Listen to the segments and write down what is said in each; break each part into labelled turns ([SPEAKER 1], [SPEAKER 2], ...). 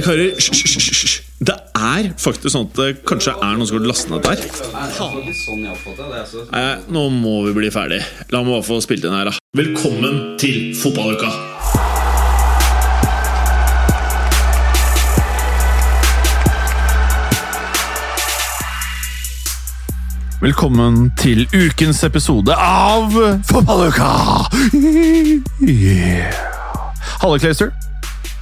[SPEAKER 1] Nei, karer, hysj. Det er faktisk sånn at det kanskje er noen som har lastet ned dette her. Nei, nå må vi bli ferdig. La meg bare få spilt inn her, da. Velkommen til fotballuka! Velkommen til ukens episode av Fotballuka! Yeah. Halla, Clayster.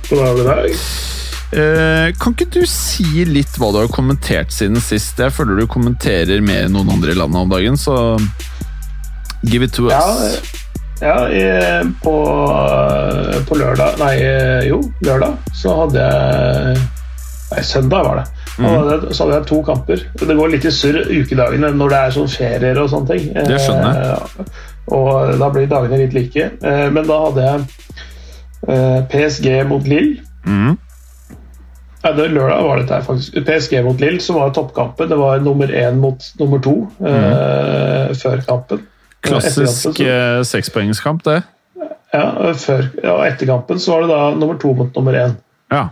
[SPEAKER 2] God dag, god dag.
[SPEAKER 1] Eh, kan ikke du si litt hva du har kommentert siden sist? Jeg føler du kommenterer mer enn noen andre i landet om dagen, så give it to
[SPEAKER 2] Ja,
[SPEAKER 1] us.
[SPEAKER 2] ja i- på, på lørdag Nei, jo, lørdag så hadde jeg Nei, søndag var det. Jeg- Så hadde jeg to kamper. Det går litt i surr ukedagene når det er sånn ferier og sånne ting.
[SPEAKER 1] Det skjønner jeg.
[SPEAKER 2] Eh, Og da blir dagene litt like. Eh, Men da hadde jeg PSG mot Lill.
[SPEAKER 1] Mhm.
[SPEAKER 2] Ja, det, lørdag var dette faktisk. PSG mot Lill, som var toppkampen. Det var nummer én mot nummer to eh, før kampen. Etter kampen
[SPEAKER 1] Klassisk
[SPEAKER 2] så-
[SPEAKER 1] eh, sekspoengskamp, det.
[SPEAKER 2] Ja, før, ja, etter kampen så var det da nummer to mot nummer én.
[SPEAKER 1] Ja.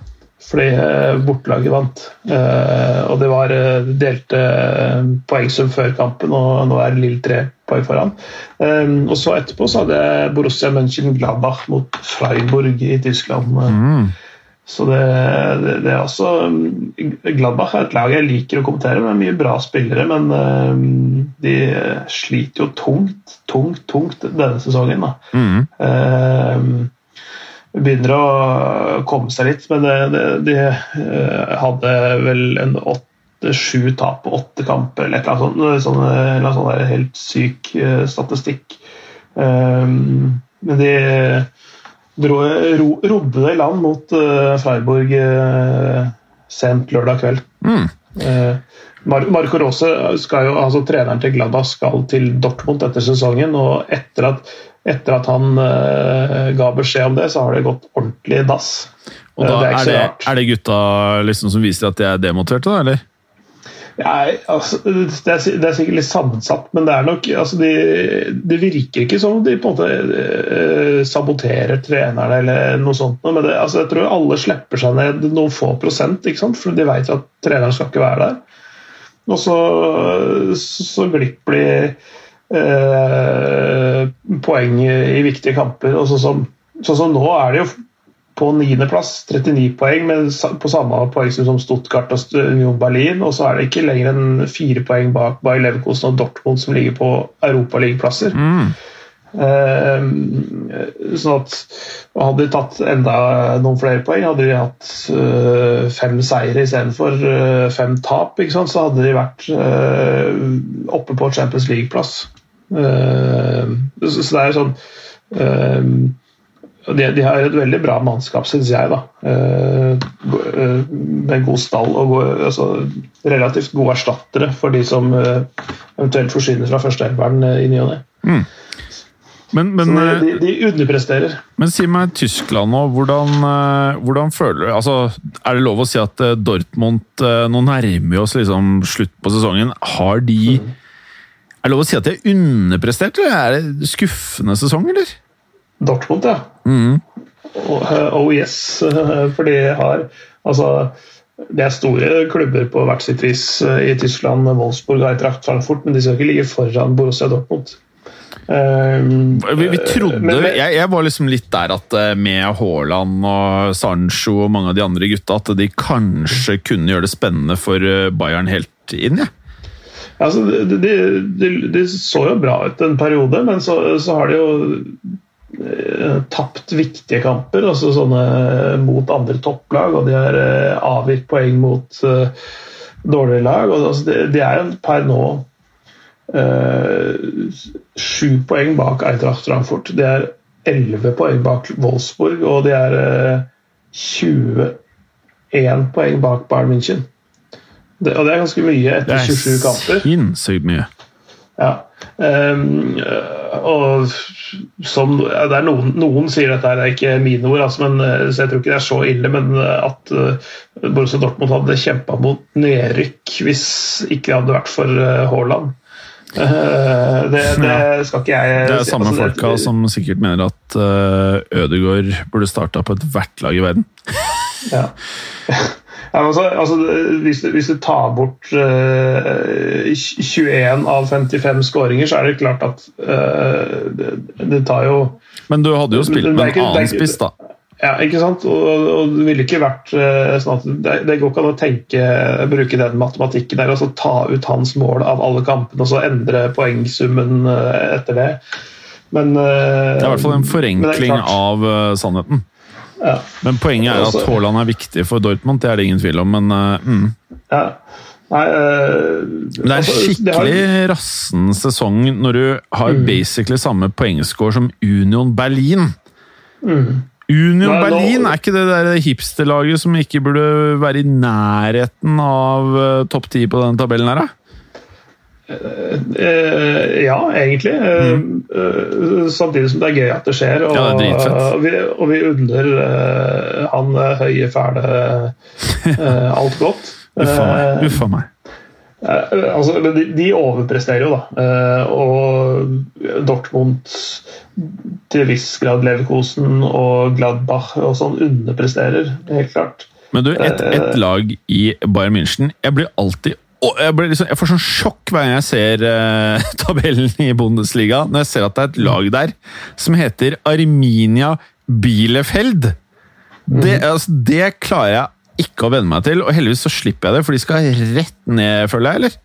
[SPEAKER 2] Fordi uh, bortelaget vant. Uh, og det var uh, delte uh, poengsum før kampen, og nå er Lill tre poeng foran. Eh, og så etterpå så hadde Borussia München Gladbach mot Freiburg i Tyskland.
[SPEAKER 1] Mm.
[SPEAKER 2] Så det, det, det er også mm, Gladbach er et lag jeg liker å kommentere, med mye bra spillere, men eh, de sliter jo tungt, tungt, tungt denne sesongen. da.
[SPEAKER 1] Mm.
[SPEAKER 2] Eh, begynner å komme seg litt, men det, det, de eh, hadde vel en åtte-sju tap på åtte kamper, eller annet sånt. Sånn, eller sånn helt syk statistikk. Men de dro, ro, rodde det i land mot uh, Freiburg uh, sent lørdag kveld.
[SPEAKER 1] Mm.
[SPEAKER 2] Uh, Mar Marco Rose, skal jo, altså treneren til Gladbach, skal til Dortmund etter sesongen. og Etter at, etter at han ga beskjed om det, så har det gått ordentlig dass.
[SPEAKER 1] Og da
[SPEAKER 2] det er
[SPEAKER 1] er det, er det gutta liksom som viser at de er demotiverte, da, eller?
[SPEAKER 2] Nei, altså, det, er, det er sikkert litt sammensatt, men det er nok altså, de, det virker ikke som de på en måte uh, saboterer trenerne eller noe sånt. Men det, altså, jeg tror alle slipper seg ned noen få prosent, ikke sant? for de vet at treneren skal ikke være der. Og så, så glipper de uh, poeng i viktige kamper. og sånn som, sånn som nå er det jo på niendeplass, 39 poeng, men på samme poengsum som Stuttgart og Union Berlin. Og så er det ikke lenger enn fire poeng bak Bayer Leverkusen og Dortmund, som ligger på europaligaplasser.
[SPEAKER 1] Mm.
[SPEAKER 2] Eh, sånn at Hadde de tatt enda noen flere poeng, hadde de hatt eh, fem seire istedenfor uh, fem tap, sant? så hadde de vært eh, oppe på Champions League-plass. Eh, så, så det er sånn eh, de, de har et veldig bra mannskap, syns jeg. da. Eh, eh, med god stall og go- altså, relativt gode erstattere for de som eh, eventuelt forsvinner fra førsteelveren i ny og ne.
[SPEAKER 1] Men, men, eh,
[SPEAKER 2] de, de underpresterer.
[SPEAKER 1] men si meg Tyskland nå. Hvordan, hvordan føler du altså, Er det lov å si at Dortmund Nå nærmer vi oss liksom slutt på sesongen. Har de Er det lov å si at de er underprestert, eller er det skuffende sesong, eller?
[SPEAKER 2] Dortmund, ja.
[SPEAKER 1] Mm.
[SPEAKER 2] Oh yes. For de har altså det er store klubber på hvert sitt vis eh, i Tyskland, Wolfsburg og Eintracht Frankfurt, men de skal ikke ligge foran Borussia Dortmund. Um,
[SPEAKER 1] Vi, vi trodde,
[SPEAKER 2] men-
[SPEAKER 1] jeg, jeg var liksom litt der at med Haaland og Sancho og mange av de andre gutta, at de kanskje kunne gjøre det spennende for Bayern helt inn. Ja.
[SPEAKER 2] Altså, det, de, de, de, så jo bra ut en periode, men så, så har de jo tapt viktige kamper, altså sånne mot andre topplag, og de har eh, avgitt poeng mot eh, dårligere lag. Og, altså, de, de er en per nå eh, sju poeng bak Eintracht Frankfurt. De er elleve poeng bak Wolfsburg, og de er eh, 21 poeng bak Bayern München. Det, og det er ganske mye etter 27 kamper.
[SPEAKER 1] Det er sinnssykt mye.
[SPEAKER 2] Ja. Ehm, og som det er noen, noen sier dette det er ikke mine ord, altså, men, eh, så jeg tror ikke det er så ille, men eh, at uh, Borussia Dortmund hadde kjempa mot nedrykk hvis ikke det hadde vært for uh, Haaland. Eh, det, det skal ikke jeg
[SPEAKER 1] Det er
[SPEAKER 2] si.
[SPEAKER 1] samme
[SPEAKER 2] Altså,
[SPEAKER 1] folka som sikkert mener at uh, Ødegaard burde starta på ethvert lag i verden.
[SPEAKER 2] Ja. altså, altså, hvis, du, hvis, du, tar bort uh, 21 av 55 skåringer, så er det klart at uh, det, det, tar jo
[SPEAKER 1] Men du hadde jo spilt med en annen spiss, da.
[SPEAKER 2] Ja, ikke sant? Og, og det ville ikke vært uh, sånn at det, det, går ikke an å tenke, bruke den matematikken der og så ta ut hans mål av alle kampene og så endre poengsummen etter det. Men,
[SPEAKER 1] det er i hvert fall en forenkling av sannheten. Ja. Men poenget er at Haaland er viktig for Dortmund, det er det ingen tvil om, men uh, mm.
[SPEAKER 2] ja. Nei, uh,
[SPEAKER 1] det er en altså, skikkelig har... rassen sesong når du har mm. basically samme poengscore som Union Berlin. Mm. Union Nei, Berlin nå... er ikke det der hipsterlaget som ikke burde være i nærheten av uh, topp ti på den tabellen her, da?
[SPEAKER 2] Uh, ja, egentlig. Mm. Samtidig som det er gøy at det skjer. Og, ja, det og, vi, og vi unner han høye, fæle alt godt.
[SPEAKER 1] Uffa meg. Uffa meg.
[SPEAKER 2] Altså, de, de, overpresterer jo, da. og Dortmund til viss grad Leverkosen og Gladbach og sånn underpresterer, helt klart.
[SPEAKER 1] Men du, et, et lag i Bayern München Jeg blir alltid jeg, liksom, jeg, får sånn sjokk hver gang jeg ser uh, tabellen i Bundesliga, når jeg ser at det er et lag der som heter Arminia Bielefeld. Det, mm. altså, det klarer jeg ikke å venne meg til, og heldigvis så slipper jeg det, for de skal rett ned, føler jeg, eller?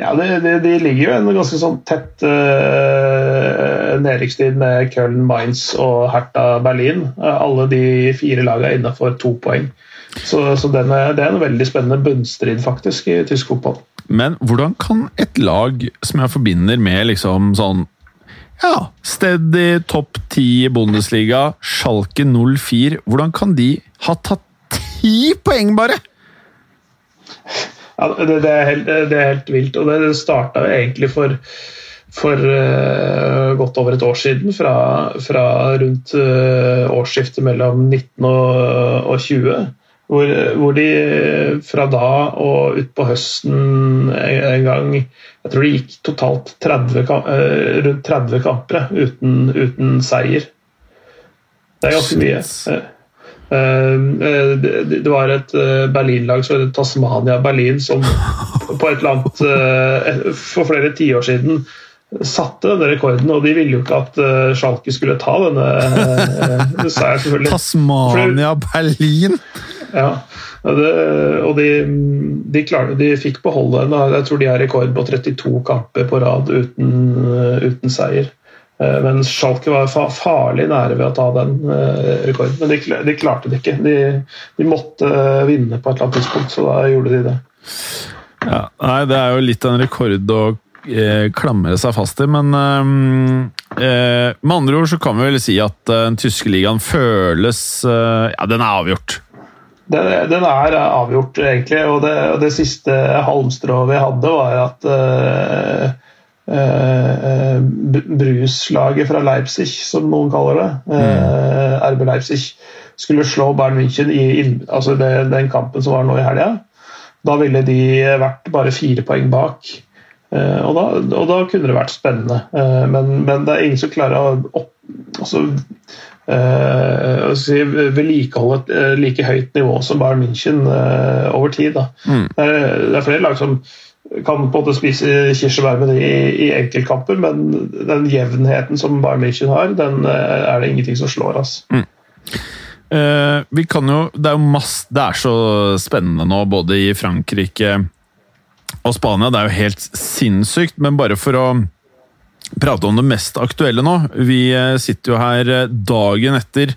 [SPEAKER 2] Ja, de, de, de ligger jo en ganske sånn tett uh, nedrykkstid med Köln, Mainz og Hertha Berlin. Uh, alle de fire lagene er innafor to poeng. Så, så er, det er en veldig spennende bunnstrid faktisk i tysk fotball.
[SPEAKER 1] Men hvordan kan et lag som jeg forbinder med liksom sånn ja, steady topp ti i Bundesliga, Schalke 04 Hvordan kan de ha tatt ti poeng, bare?!
[SPEAKER 2] Ja, det, det, er helt, det, er helt, vilt. Og det starta egentlig for, for uh, godt over et år siden. Fra, fra rundt uh, årsskiftet mellom 19 og, og 20. Hvor, hvor, de fra da og utpå høsten en gang Jeg tror det gikk totalt 30, eh, rundt 30 kamper uten, uten, seier. Det er ganske mye. Eh, eh, det var et Berlin-lag som het Tasmania Berlin, som på et eller annet for flere tiår siden satte denne rekorden, og de ville jo ikke at Schalke skulle ta denne. Det sa jeg selvfølgelig.
[SPEAKER 1] Tasmania Berlin?
[SPEAKER 2] Ja, det, og de, de, klarte, de fikk beholde Jeg tror de har rekord på 32 kamper på rad uten, uten seier. Eh, men Schalke var farlig nære ved å ta den eh, rekorden. Men de, de klarte det ikke. De, de, måtte vinne på et eller annet tidspunkt, så da gjorde de det.
[SPEAKER 1] Ja, nei, Det er jo litt av en rekord å eh, klamre seg fast i, men eh, med andre ord så kan vi vel si at den tyske ligaen føles Ja, den er avgjort.
[SPEAKER 2] Den, er avgjort, egentlig. Og det, og det siste halmstrået vi hadde, var at uh, uh, Bruslaget fra Leipzig, som noen kaller det, uh, RB Leipzig, skulle slå Bayern München i altså det, den kampen som var nå i helga. Da ville de vært bare fire poeng bak. Og da, og da, kunne det vært spennende. Men, men, det er ingen som klarer å opp, altså, uh, si, vedlikeholde et uh, like høyt nivå som Bayern München uh, over tid. Mm. Det, er, det, er, flere lag som kan på en måte spise kirsebær med det i, i enkeltkamper, men den jevnheten som Bayern München har, den er det ingenting som slår. Altså. Mm.
[SPEAKER 1] vi kan jo, det er jo masse, det er så spennende nå, både i Frankrike og Spania. Det er jo helt sinnssykt, men bare for å prate om det mest aktuelle nå. Vi eh, sitter jo her eh, dagen etter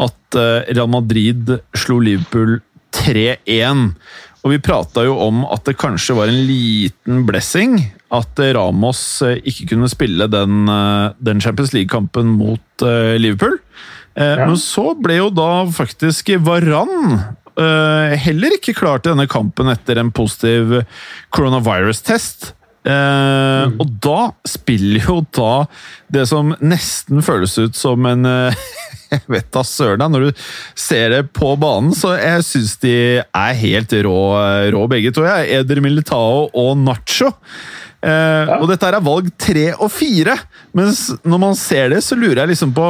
[SPEAKER 1] at eh, Real Madrid slo Liverpool 3-1. Og vi prata jo om at det kanskje var en liten blessing at Ramos ikke kunne spille den, den Champions League-kampen mot Liverpool. Ja. Men så ble jo da faktisk Varan heller ikke klar til denne kampen etter en positiv coronavirus-test. Eh, mm. Og da spiller jo da det som nesten føles ut som en eh, Jeg vet da søren, når du ser det på banen, så jeg syns de er helt rå, rå begge to. Jeg. Eder Militao og Nacho. Eh, ja. Og dette er valg tre og fire, mens når man ser det, så lurer jeg liksom på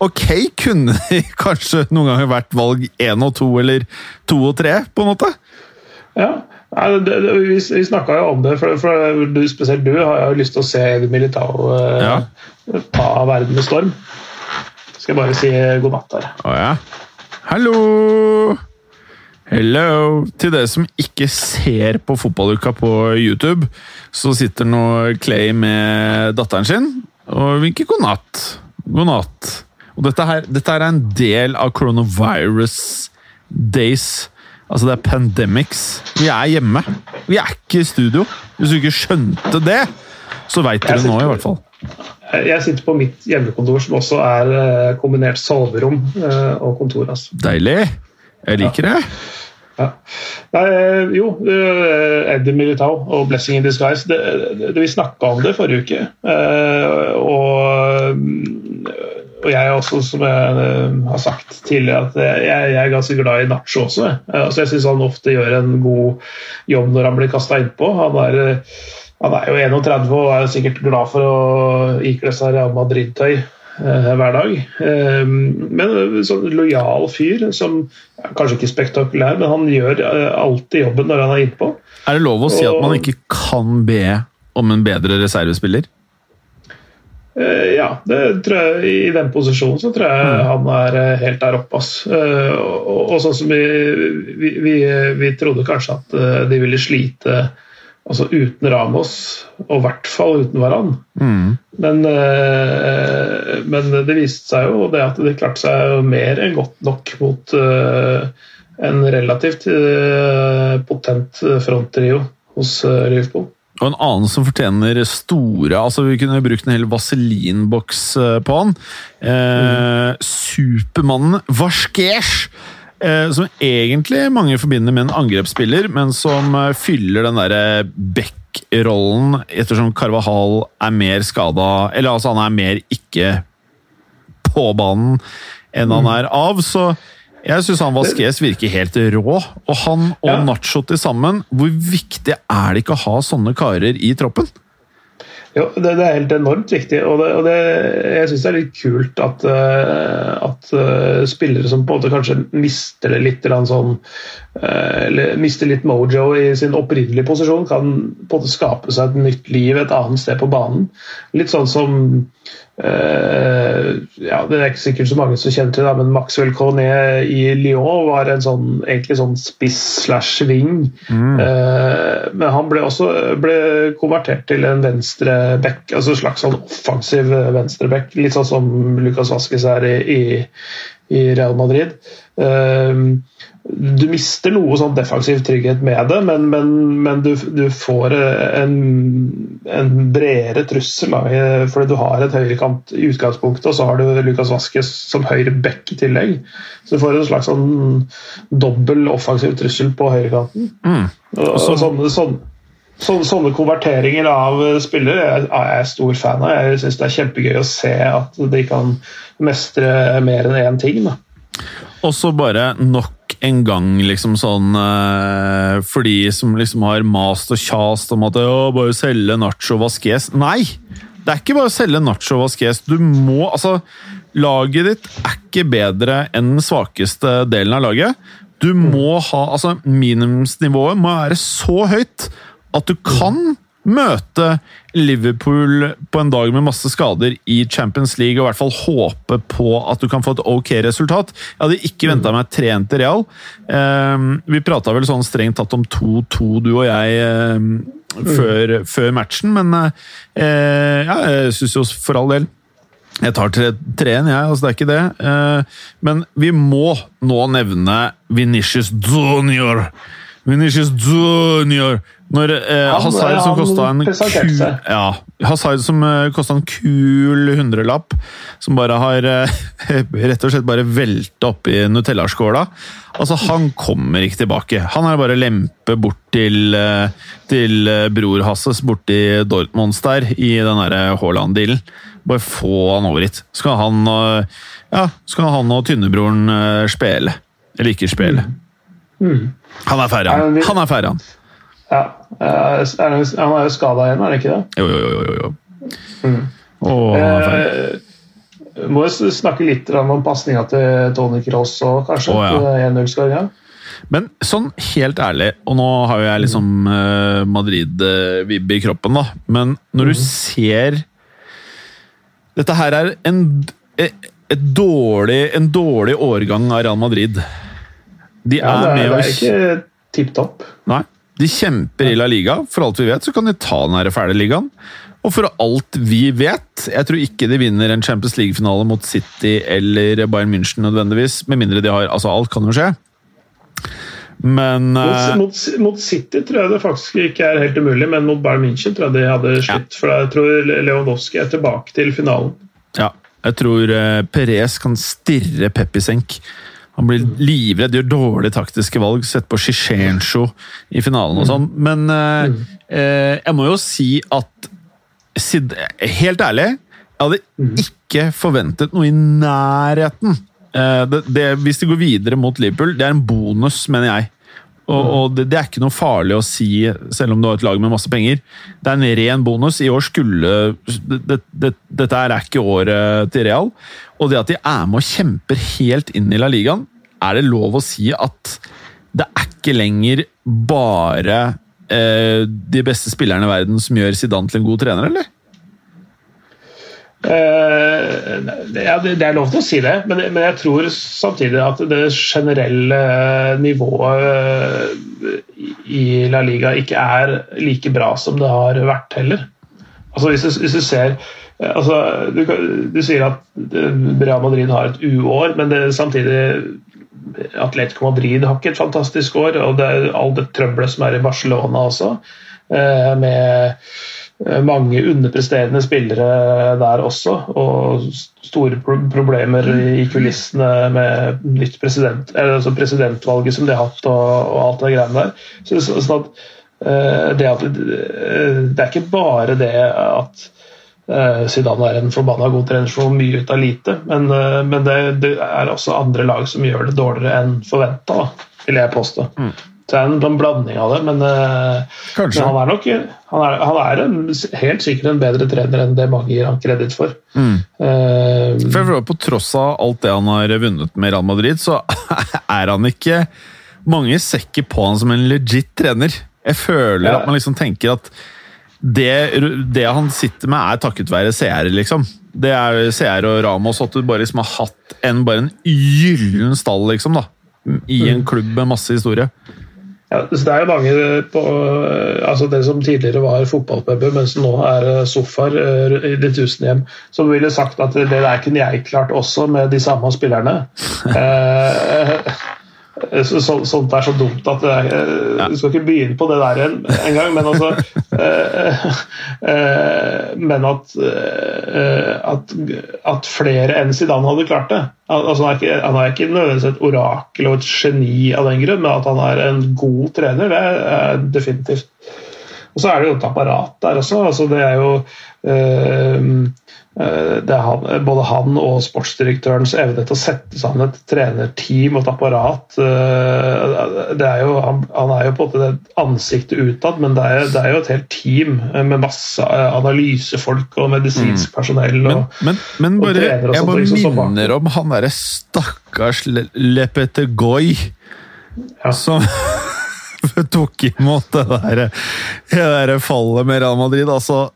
[SPEAKER 1] ok, kunne de kanskje noen ganger vært valg én og to, eller to og tre, på en måte?
[SPEAKER 2] Ja. Nei, det, det, vi vi snakka jo om det, for, for du, spesielt du har jo lyst til å se Militao eh,
[SPEAKER 1] Ja.
[SPEAKER 2] ta verden med storm. Skal jeg bare si god natt her.
[SPEAKER 1] Å ja. Hallo! Hello! Til dere som ikke ser på fotballuka på YouTube, så sitter nå Clay med datteren sin og vinker god natt. God natt. Og dette her, dette her er en del av coronavirus days. Altså, det er pandemics. Vi er hjemme. Vi er ikke i studio. Hvis du ikke skjønte det, så veit dere nå, i hvert fall.
[SPEAKER 2] Jeg sitter på mitt hjemmekontor, som også er eh, kombinert soverom eh, og kontor. Altså.
[SPEAKER 1] Deilig. Jeg liker det.
[SPEAKER 2] Ja. Nei, eh, jo, Eddie Militao og 'Blessing in Disguise' det, det, Vi snakka om det forrige uke. Og, og jeg også, som jeg eh, har sagt tidligere, at jeg, jeg er ganske glad i Nacho også. jeg. Eh, Altså, jeg syns han ofte gjør en god jobb når han blir kasta innpå. Han er eh, han er jo 31 og er sikkert glad for å ikle seg Real Madrid-tøy eh, hver dag. Eh, men en sånn lojal fyr som ja, Kanskje ikke spektakulær, men han gjør alltid jobben når han er innpå.
[SPEAKER 1] Er det lov å si at man ikke kan be om en bedre reservespiller?
[SPEAKER 2] Eh, ja, det tror jeg, i den posisjonen så tror jeg han er eh, helt der oppe. ass. Eh, og, og sånn som vi, vi, vi, vi trodde kanskje at de ville slite altså uten Ramos, og i hvert fall uten Varan.
[SPEAKER 1] Mm.
[SPEAKER 2] Men, men det viste seg jo det at de klarte seg mer enn godt nok mot en relativt potent fronttrio hos Liverpool.
[SPEAKER 1] Og en annen som fortjener store altså Vi kunne brukt en hel vaselinboks eh, på han. Eh, Supermannen Vasquez! Eh, som egentlig mange forbinder med en angrepsspiller, men som eh, fyller den derre Beck-rollen ettersom Carvahal er mer skada Eller altså, han er mer ikke på banen enn han er av. Så jeg syns han Vasquez virker helt rå. Og han og
[SPEAKER 2] Ja.
[SPEAKER 1] Nacho til sammen, hvor viktig er det ikke å ha sånne karer i troppen?
[SPEAKER 2] Jo, det, det er helt enormt viktig, og, det, og det, jeg syns det er litt kult at, eh, at eh, spillere som på en måte kanskje mister det litt grann sånn eh, Eller mister litt mojo i sin opprinnelige posisjon, kan på en måte skape seg et nytt liv et annet sted på banen. Litt sånn som eh, ja, Det er ikke sikkert så mange som kjenner til det, men Maxwell Cornet i Lyon var en sånn, egentlig sånn spiss slash wing. Uh, men han ble også ble konvertert til en venstre back, altså slags sånn offensiv venstre back. Litt sånn som Lucas Vasques er i, i, i Real Madrid. Eh, du mister noe sånn defensiv trygghet med det, men, men, men du, du får en, en bredere trussel. Da, fordi du har et høyrekant i utgangspunktet, og så har du Lukas Vaskes som høyre back i tillegg. Så du får en slags sånn dobbel offensiv trussel på høyrekanten.
[SPEAKER 1] Mm.
[SPEAKER 2] Og,
[SPEAKER 1] så-
[SPEAKER 2] sånne, sånne, sånne, sånne konverteringer av spillere er er jeg stor fan av. Jeg syns det er kjempegøy å se at de kan mestre mer enn én ting. Da.
[SPEAKER 1] Og så bare nok en gang, liksom sånn eh, For de som liksom har mast og kjast om at å, bare selge Nacho Vasques. Nei! Det er ikke bare å selge Nacho Vasques. Du må Altså, laget ditt er ikke bedre enn den svakeste delen av laget. Du må ha Altså, minimumsnivået må være så høyt at du kan møte Liverpool på en dag med masse skader i Champions League, og i hvert fall håpe på at du kan få et ok resultat. Jeg hadde ikke venta meg 3-1 til Real. Eh, vi prata vel sånn strengt tatt om 2-2, du og jeg, eh, før, før matchen, men eh, ja, jeg syns jo for all del jeg tar 3-1, jeg. altså det er ikke det. Eh, men vi må nå nevne Vinicius Junior. Vinicius Junior. Når eh,
[SPEAKER 2] Han-
[SPEAKER 1] Hazard som kosta en kul ja, Hazard som uh, en kul hundrelapp, som bare har eh, rett og slett bare velta oppi Nutella-skåla. Altså, han kommer ikke tilbake. Han er bare lempe bort til, eh, til eh, bror Hasses borti Dortmunds der, i den derre Haaland-dealen. Bare få han over hit. Skal han ja, skal han og tynnebroren eh, spille. Eller ikke spille.
[SPEAKER 2] Mm.
[SPEAKER 1] Han er ferdig, han. Han er ferdig, han.
[SPEAKER 2] Ja. eh, han er jo skada igjen, er han ikke det?
[SPEAKER 1] Jo, jo, jo. jo, jo.
[SPEAKER 2] Mm.
[SPEAKER 1] Ferdig.
[SPEAKER 2] Eh, må jo snakke litt om pasninga til Tony Cross òg, kanskje.
[SPEAKER 1] Oh, ja.
[SPEAKER 2] 1-0-skåringa.
[SPEAKER 1] Men sånn helt ærlig, og nå har jo jeg liksom eh, Madrid-vibbe i kroppen, da, men når du
[SPEAKER 2] Mhm.
[SPEAKER 1] ser Dette her er en, et dårlig, en dårlig årgang av Real Madrid. De
[SPEAKER 2] Ja,
[SPEAKER 1] er
[SPEAKER 2] det, er,
[SPEAKER 1] med
[SPEAKER 2] det er ikke tipp topp.
[SPEAKER 1] Nei. De kjemper i La Liga. For alt vi vet, så kan de ta den her fæle ligaen. Og for alt vi vet Jeg tror ikke de vinner en Champions League-finale mot City eller Bayern München nødvendigvis. Med mindre de har Altså, alt kan jo skje. Men
[SPEAKER 2] Mot,
[SPEAKER 1] eh,
[SPEAKER 2] mot, mot City tror jeg det faktisk ikke er helt umulig, men mot Bayern München tror jeg de hadde slitt. For jeg tror Lewandowski er tilbake til finalen.
[SPEAKER 1] ja, jeg tror eh, Perez kan stirre Pep i senk. Han blir livredd, gjør dårlige taktiske valg, setter på Shishencho i finalen og sånn. Men eh, eh, jeg må jo si at Helt ærlig, jeg hadde ikke forventet noe i nærheten. Eh, det, det, hvis de går videre mot Liverpool, det er en bonus, mener jeg. Og, og det, det er ikke noe farlig å si, selv om du har et lag med masse penger. Det er en ren bonus. I år skulle det, det, Dette er ikke året til Real. Og det at de er med og kjemper helt inn i La Ligaen, er det lov å si at det er ikke lenger bare eh, de beste spillerne i verden som gjør Zidane til en god trener, eller?
[SPEAKER 2] Uh, det, det, er lov til å si det, men, men jeg tror samtidig at det generelle nivået eh, i La Liga ikke er like bra som det har vært heller. Altså Hvis du, hvis du ser eh, altså, du, du sier at Real Madrid har et uår, men det, samtidig Atletico Madrid har ikke et fantastisk år, og det er all det trøbbelet som er i Barcelona også, eh, med mange underpresterende spillere der også, og store problemer i kulissene med nytt president, altså presidentvalget som de har hatt, og, og alt det greiene der. Så, så, sånn at eh, det, at eh, det er ikke bare det at Zidane er en forbanna god trener som får mye ut av lite, men, eh, men det, det er også andre lag som gjør det dårligere enn forventa, vil jeg påstå. Så det er en, blanding av det, men, eh, men han er nok han er, han er en, helt sikkert en bedre trener enn det mange gir han kreditt for.
[SPEAKER 1] Mm.
[SPEAKER 2] Uh,
[SPEAKER 1] For På tross av alt det han har vunnet med Real Madrid, så er han ikke Mange ser ikke på han som en legit trener. Jeg føler
[SPEAKER 2] Ja.
[SPEAKER 1] at man liksom tenker at det, det han sitter med, er takket være seere, liksom. Det er seere og Ramos at du bare liksom har hatt en, bare en gyllen stall, liksom. da I en klubb med masse historie.
[SPEAKER 2] Ja, så Det er jo mange på altså det som tidligere var fotballpuber, men som nå er eh, sofaer eh, i de tusen hjem, som ville sagt at det der kunne jeg klart også med de samme spillerne. Eh, så, så, sånt er så dumt at det eh, Du skal ikke begynne på det der en, en men altså eh, eh, Men at, eh, at, at flere enn Zidane hadde klart det. Altså, han, er ikke, han er ikke nødvendigvis et orakel og et geni av den grunn, men at han er en god trener, det er definitivt. Og så er det jo et apparat der også. altså Det er jo eh, eh, han, både han og sportsdirektørens evne til å sette sammen et trenerteam og et apparat eh, det er jo, han, han er jo på en måte det ansiktet utad, men det er, det er jo et helt team med masse eh, analysefolk og medisinsk personell.
[SPEAKER 1] Men,
[SPEAKER 2] Og,
[SPEAKER 1] men, men
[SPEAKER 2] og
[SPEAKER 1] bare,
[SPEAKER 2] og og
[SPEAKER 1] jeg bare
[SPEAKER 2] liksom,
[SPEAKER 1] minner om han derre stakkars Lepetegoy Lepetegoi
[SPEAKER 2] Ja.
[SPEAKER 1] som tok imot det der, det der fallet med Real Madrid. Altså,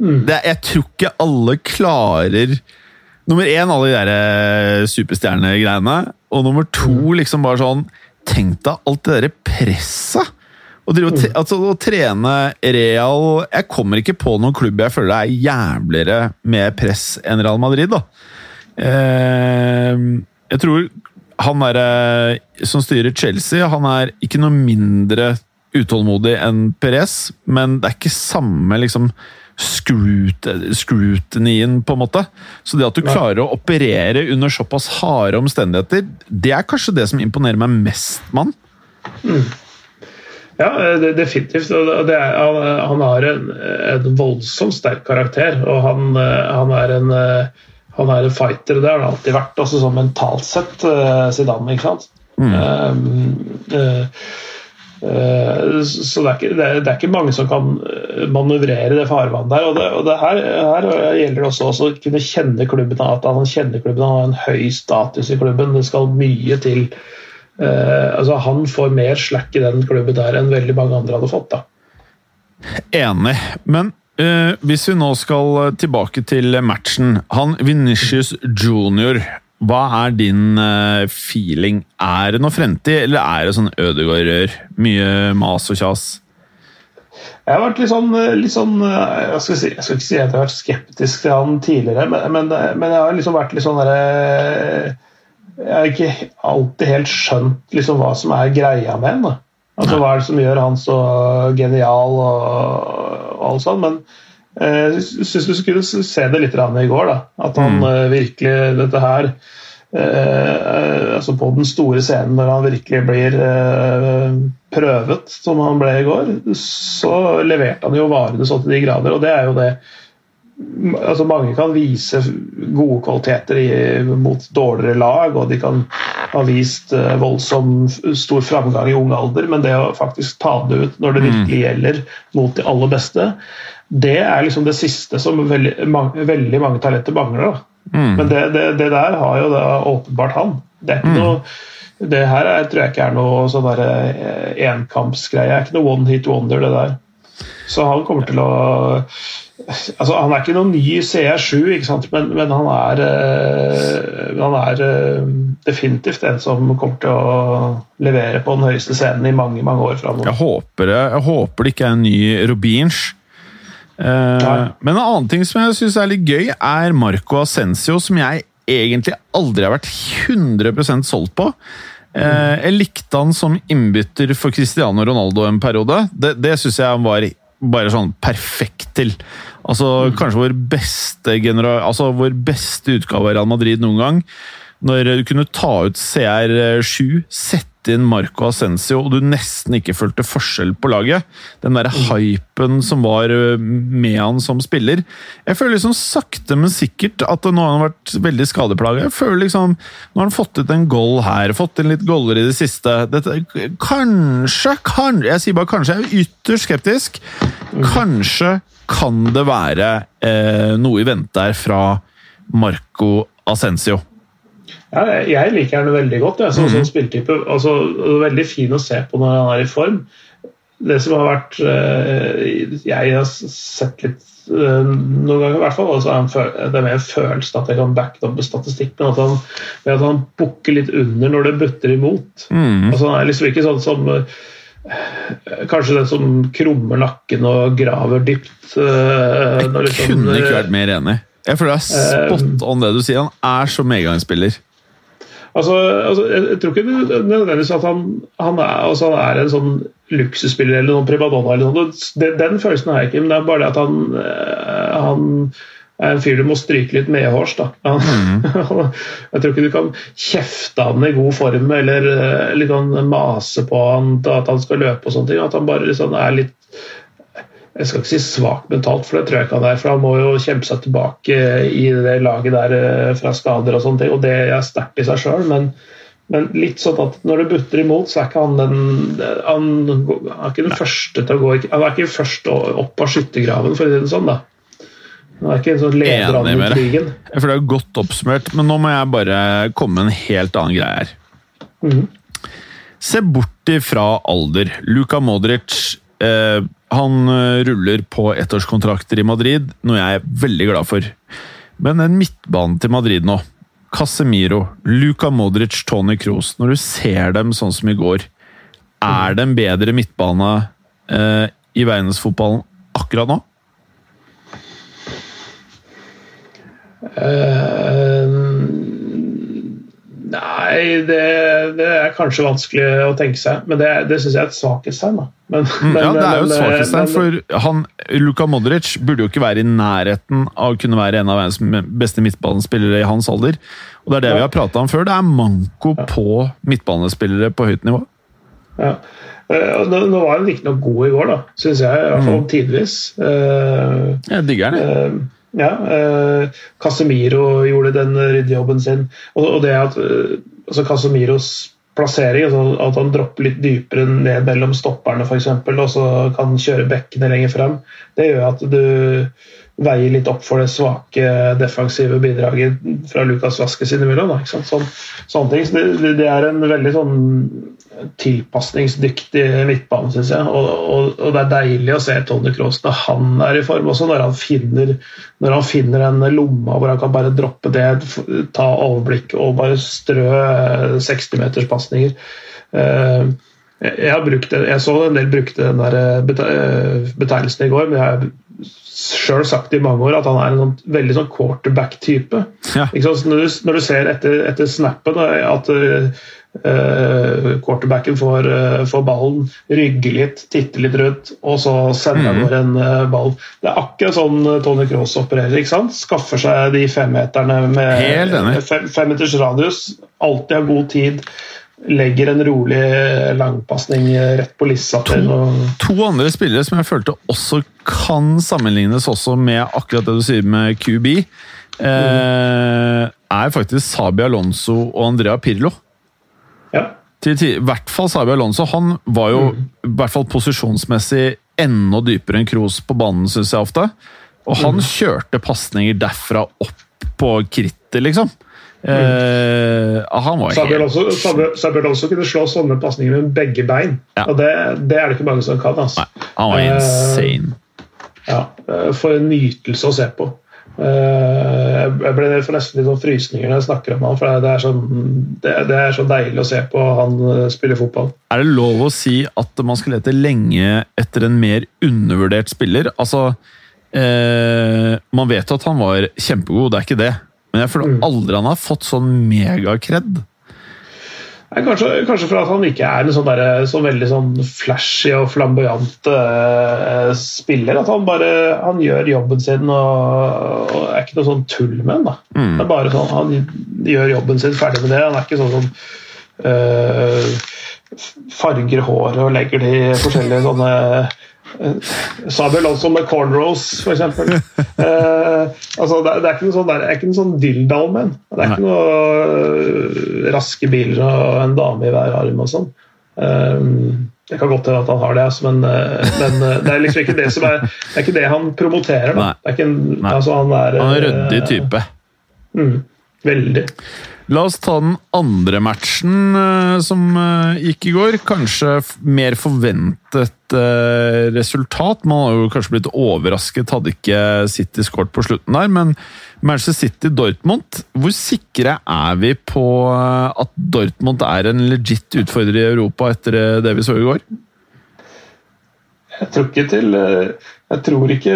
[SPEAKER 2] Mm.
[SPEAKER 1] det, jeg tror ikke alle klarer Nummer én, alle de der eh, superstjernegreiene. Og nummer to,
[SPEAKER 2] Mm.
[SPEAKER 1] liksom bare sånn Tenk deg alt det derre presset! Å
[SPEAKER 2] Mm.
[SPEAKER 1] altså, trene Real Jeg kommer ikke på noen klubb jeg føler er jævligere med press enn Real Madrid. da. Eh, jeg tror han der, eh, som styrer Chelsea, han er ikke noe mindre utålmodig enn Perez, men det er ikke samme liksom scrutinyen, på en måte. Så det at du klarer å operere under såpass harde omstendigheter, det er kanskje det som imponerer meg mest, mann.
[SPEAKER 2] Ja, definitivt. Det er, han, han har en, en voldsomt sterk karakter, og han, han, er en, han er en fighter. Det har han alltid vært, også sånn mentalt sett, eh, Zidane. ikke sant? Um, eh, Eh, så det er, ikke, det, er, ikke, mange som kan eh, manøvrere det farvannet der. og, det, og det her, her, gjelder det også å kunne kjenne klubben, at han kjenner klubben, han har en høy status i klubben. Det skal mye til. Eh, altså Han får mer slack i den klubben der enn veldig mange andre hadde fått. da.
[SPEAKER 1] Enig. Men eh, hvis vi nå skal tilbake til matchen Han Venitius junior hva er din uh, feeling? Er det noe fremtid, eller er det sånn Ødegård-rør? Mye mas og kjas?
[SPEAKER 2] Jeg har vært litt sånn, eh, litt sånn eh, jeg, skal si, jeg skal ikke si at jeg har vært skeptisk til han tidligere, men, men, men jeg har liksom vært litt sånn derre Jeg har ikke alltid helt skjønt liksom hva som er greia med ham. Altså, hva er det som gjør han så genial og, og alt sånt. Men jeg syns du skulle se det litt i går. da, At han mm. virkelig Dette her eh, altså På den store scenen når han virkelig blir eh, prøvet, som han ble i går, så leverte han jo varene så til de grader. Og det er jo det altså Mange kan vise gode kvaliteter i, mot dårligere lag, og de kan ha vist eh, voldsom stor framgang i ung alder, men det å faktisk ta det ut når det mm. virkelig gjelder mot de aller beste, det er liksom det siste som veldig, mange, veldig mange talenter mangler. Mm. Men det, det, det, der har jo da åpenbart han. Det, mm. noe, det her er, tror jeg ikke er noe sånn eh, enkampsgreie. Det er ikke noe one hit wonder, det der. Så han kommer til å altså Han er ikke noen ny CR7, men, men, han er, øh, han er øh, definitivt en som kommer til å levere på den høyeste scenen i mange mange år framover.
[SPEAKER 1] Jeg håper det, jeg håper det ikke er en ny Robinch. Uh, men en annen ting som jeg syns er litt gøy, er Marco Ascencio, som jeg egentlig aldri har vært 100% solgt på. Uh, jeg likte han som innbytter for Cristiano Ronaldo en periode. Det, det syns jeg han var bare sånn perfekt til. Altså, mm. Kanskje vår beste, altså, vår beste utgave av Real Madrid noen gang. Når du kunne ta ut CR7, sette inn Marco Ascencio, og du nesten ikke følte forskjell på laget. Den derre hypen som var øh, med han som spiller. Jeg føler liksom sakte, men sikkert at nå har han vært veldig skadeplaga. Jeg føler liksom Nå har han fått ut en goal her, fått inn litt goller i det siste. Dette, kanskje, kanskje jeg sier bare kanskje, jeg er ytterst skeptisk. Kanskje kan det være eh, noe i vente her fra Marco Ascencio.
[SPEAKER 2] Ja, jeg liker han veldig godt. Jeg, sånn, mm -hmm. spilltype. Altså, veldig fin å se på når han er i form. Det som har vært eh, Jeg har sett litt eh, noen ganger i hvert fall, altså Det er mer en følelse at jeg kan backe opp med statistikk, men at han, at han bukker litt under når det butter imot. Mm. Altså, han er liksom ikke sånn som eh, Kanskje den som krummer nakken og graver dypt.
[SPEAKER 1] Jeg liksom, kunne ikke vært mer enig. Jeg føler det er spot on det du sier. Han er så medgangsspiller.
[SPEAKER 2] Altså, altså, jeg tror ikke nødvendigvis at han, han, er, altså, han, er, en sånn luksusspiller eller noen primadonna. Eller noe. Den, den, følelsen har jeg ikke, men det er bare det at han, eh, han er en fyr du må stryke litt medhårs. Da. Mm. jeg tror ikke du kan kjefte han i god form eller eller liksom mase på han at han skal løpe og sånne ting. At han bare liksom er litt jeg skal ikke si svak mentalt, for det tror jeg ikke han er. For han må jo kjempe seg tilbake i det laget der eh, fra skader og sånne ting. Og det er sterkt i seg sjøl, men, men, litt sånn at når det butter imot, så er ikke han den Han, er ikke den første til å gå Han er ikke først opp av skyttergraven, for å si det sånn. da. Han er ikke en sånn leder an i krigen.
[SPEAKER 1] Jeg føler det er godt oppsummert, men nå må jeg bare komme med en helt annen greie her. Mm. Se bort ifra alder. Luka Modric eh, han eh, ruller på ettårskontrakter i Madrid, noe jeg er veldig glad for. Men en midtbane til Madrid nå Casemiro, Luka Modric, Tony Kroos. Når du ser dem sånn som i går, er det en bedre midtbane eh, i verdensfotballen akkurat nå?
[SPEAKER 2] Uh, Nei, det, det, er kanskje vanskelig å tenke seg, men det, det syns jeg er et svakhetstegn.
[SPEAKER 1] Men, mm, ja, det er jo et svakhetstegn, for han, Luka Modric burde jo ikke være i nærheten av å kunne være en av verdens beste midtbanespillere i hans alder. Og Det er det ja. vi har prata om før. Det er manko ja. på midtbanespillere på høyt nivå.
[SPEAKER 2] Ja. Eh, nå, nå var han riktignok god i går, da, syns jeg. I hvert fall mm. tidvis.
[SPEAKER 1] Uh, jeg digger den. Uh,
[SPEAKER 2] ja, eh, Casemiro gjorde den ryddejobben sin. Og, og, det at eh, altså Casemiros plassering. Altså at han dropper litt dypere ned mellom stopperne f.eks. og så kan kjøre bekkene lenger frem. Det gjør at du veier litt opp for det svake defensive bidraget fra Lukas Vaskes innimellom. Sånn, sånne ting. Så det, det, er en veldig sånn tilpasningsdyktig midtbane, syns jeg. Og, og, og, det er deilig å se Tony Cross når han er i form også, når han finner, når han finner en lomme hvor han kan bare droppe det, ta overblikk og bare strø 60-meterspasninger. Eh, jeg, har brukt, jeg så en del brukte den der eh, betegnelsen i går, men jeg har sjøl sagt i mange år at han er en sånn, veldig sånn quarterback-type. Ja. Når, når, du ser etter, etter snappen at Uh, quarterbacken får, uh, får, ballen, rygger litt, titter litt rundt, og så sender han mm. en uh, ball. Det er akkurat sånn Tony Cross opererer. ikke sant? Skaffer seg de femmeterne med femmeters fem radius. Alltid har god tid. Legger en rolig langpasning rett på lissa til.
[SPEAKER 1] To andre spillere som jeg følte også kan sammenlignes også med akkurat det du sier med QB, mm. er faktisk Sabi Alonso og Andrea Pirlo.
[SPEAKER 2] Ja.
[SPEAKER 1] Til, til, I hvert fall Sabi Alonso. Han var jo mm. i hvert fall posisjonsmessig enda dypere enn Kroos på banen, syns jeg ofte. Og han mm. kjørte pasninger derfra opp på krittet, liksom. Eh, han var
[SPEAKER 2] Sabi Alonso, Sabi også kunne slå sånne pasninger med begge bein. Ja. Og det, det, er det ikke mange som kan. Altså.
[SPEAKER 1] Nei, han var insane.
[SPEAKER 2] Uh, ja, For en nytelse å se på. Uh, jeg ble for nesten litt sånn frysninger når jeg snakker om han, for det er, så, det, det er, så deilig å se på han eh, spille fotball.
[SPEAKER 1] Er det lov å si at man skal lete lenge etter en mer undervurdert spiller? Altså, uh, Man vet at han var kjempegod, det er ikke det. Men jeg føler mm. aldri han har fått sånn megakred.
[SPEAKER 2] Kanskje, kanskje for at han ikke er en sånn, der, så veldig sånn flashy og flamboyant uh, spiller. At han bare han gjør jobben sin og, og er ikke noe sånn tull med den. Mm. Det er bare sånn, Han gjør jobben sin, ferdig med det. Han er ikke sånn som uh, farger håret og legger de forskjellige sånne Samuel også med cornrows, f.eks. Eh, altså, det, det, er ikke noe sånn, det er ikke noe sånn. Det er ikke noe uh, raske biler og en dame i hver arm og sånn. Um, det kan godt hende at han har det, altså, men, men det er liksom ikke det som er Det er ikke det han promoterer. Da. Det er ikke en, altså, han er,
[SPEAKER 1] han er ryddig type.
[SPEAKER 2] Mm, veldig.
[SPEAKER 1] La oss ta den andre matchen uh, som uh, gikk i går. Kanskje mer forventet uh, resultat. Man har jo kanskje blitt overrasket, hadde ikke City skåret på slutten der. Men Manchester City-Dortmund, hvor sikre er vi på at Dortmund er en legit utfordrer i Europa etter det vi så i går?
[SPEAKER 2] Jeg tror ikke til jeg tror ikke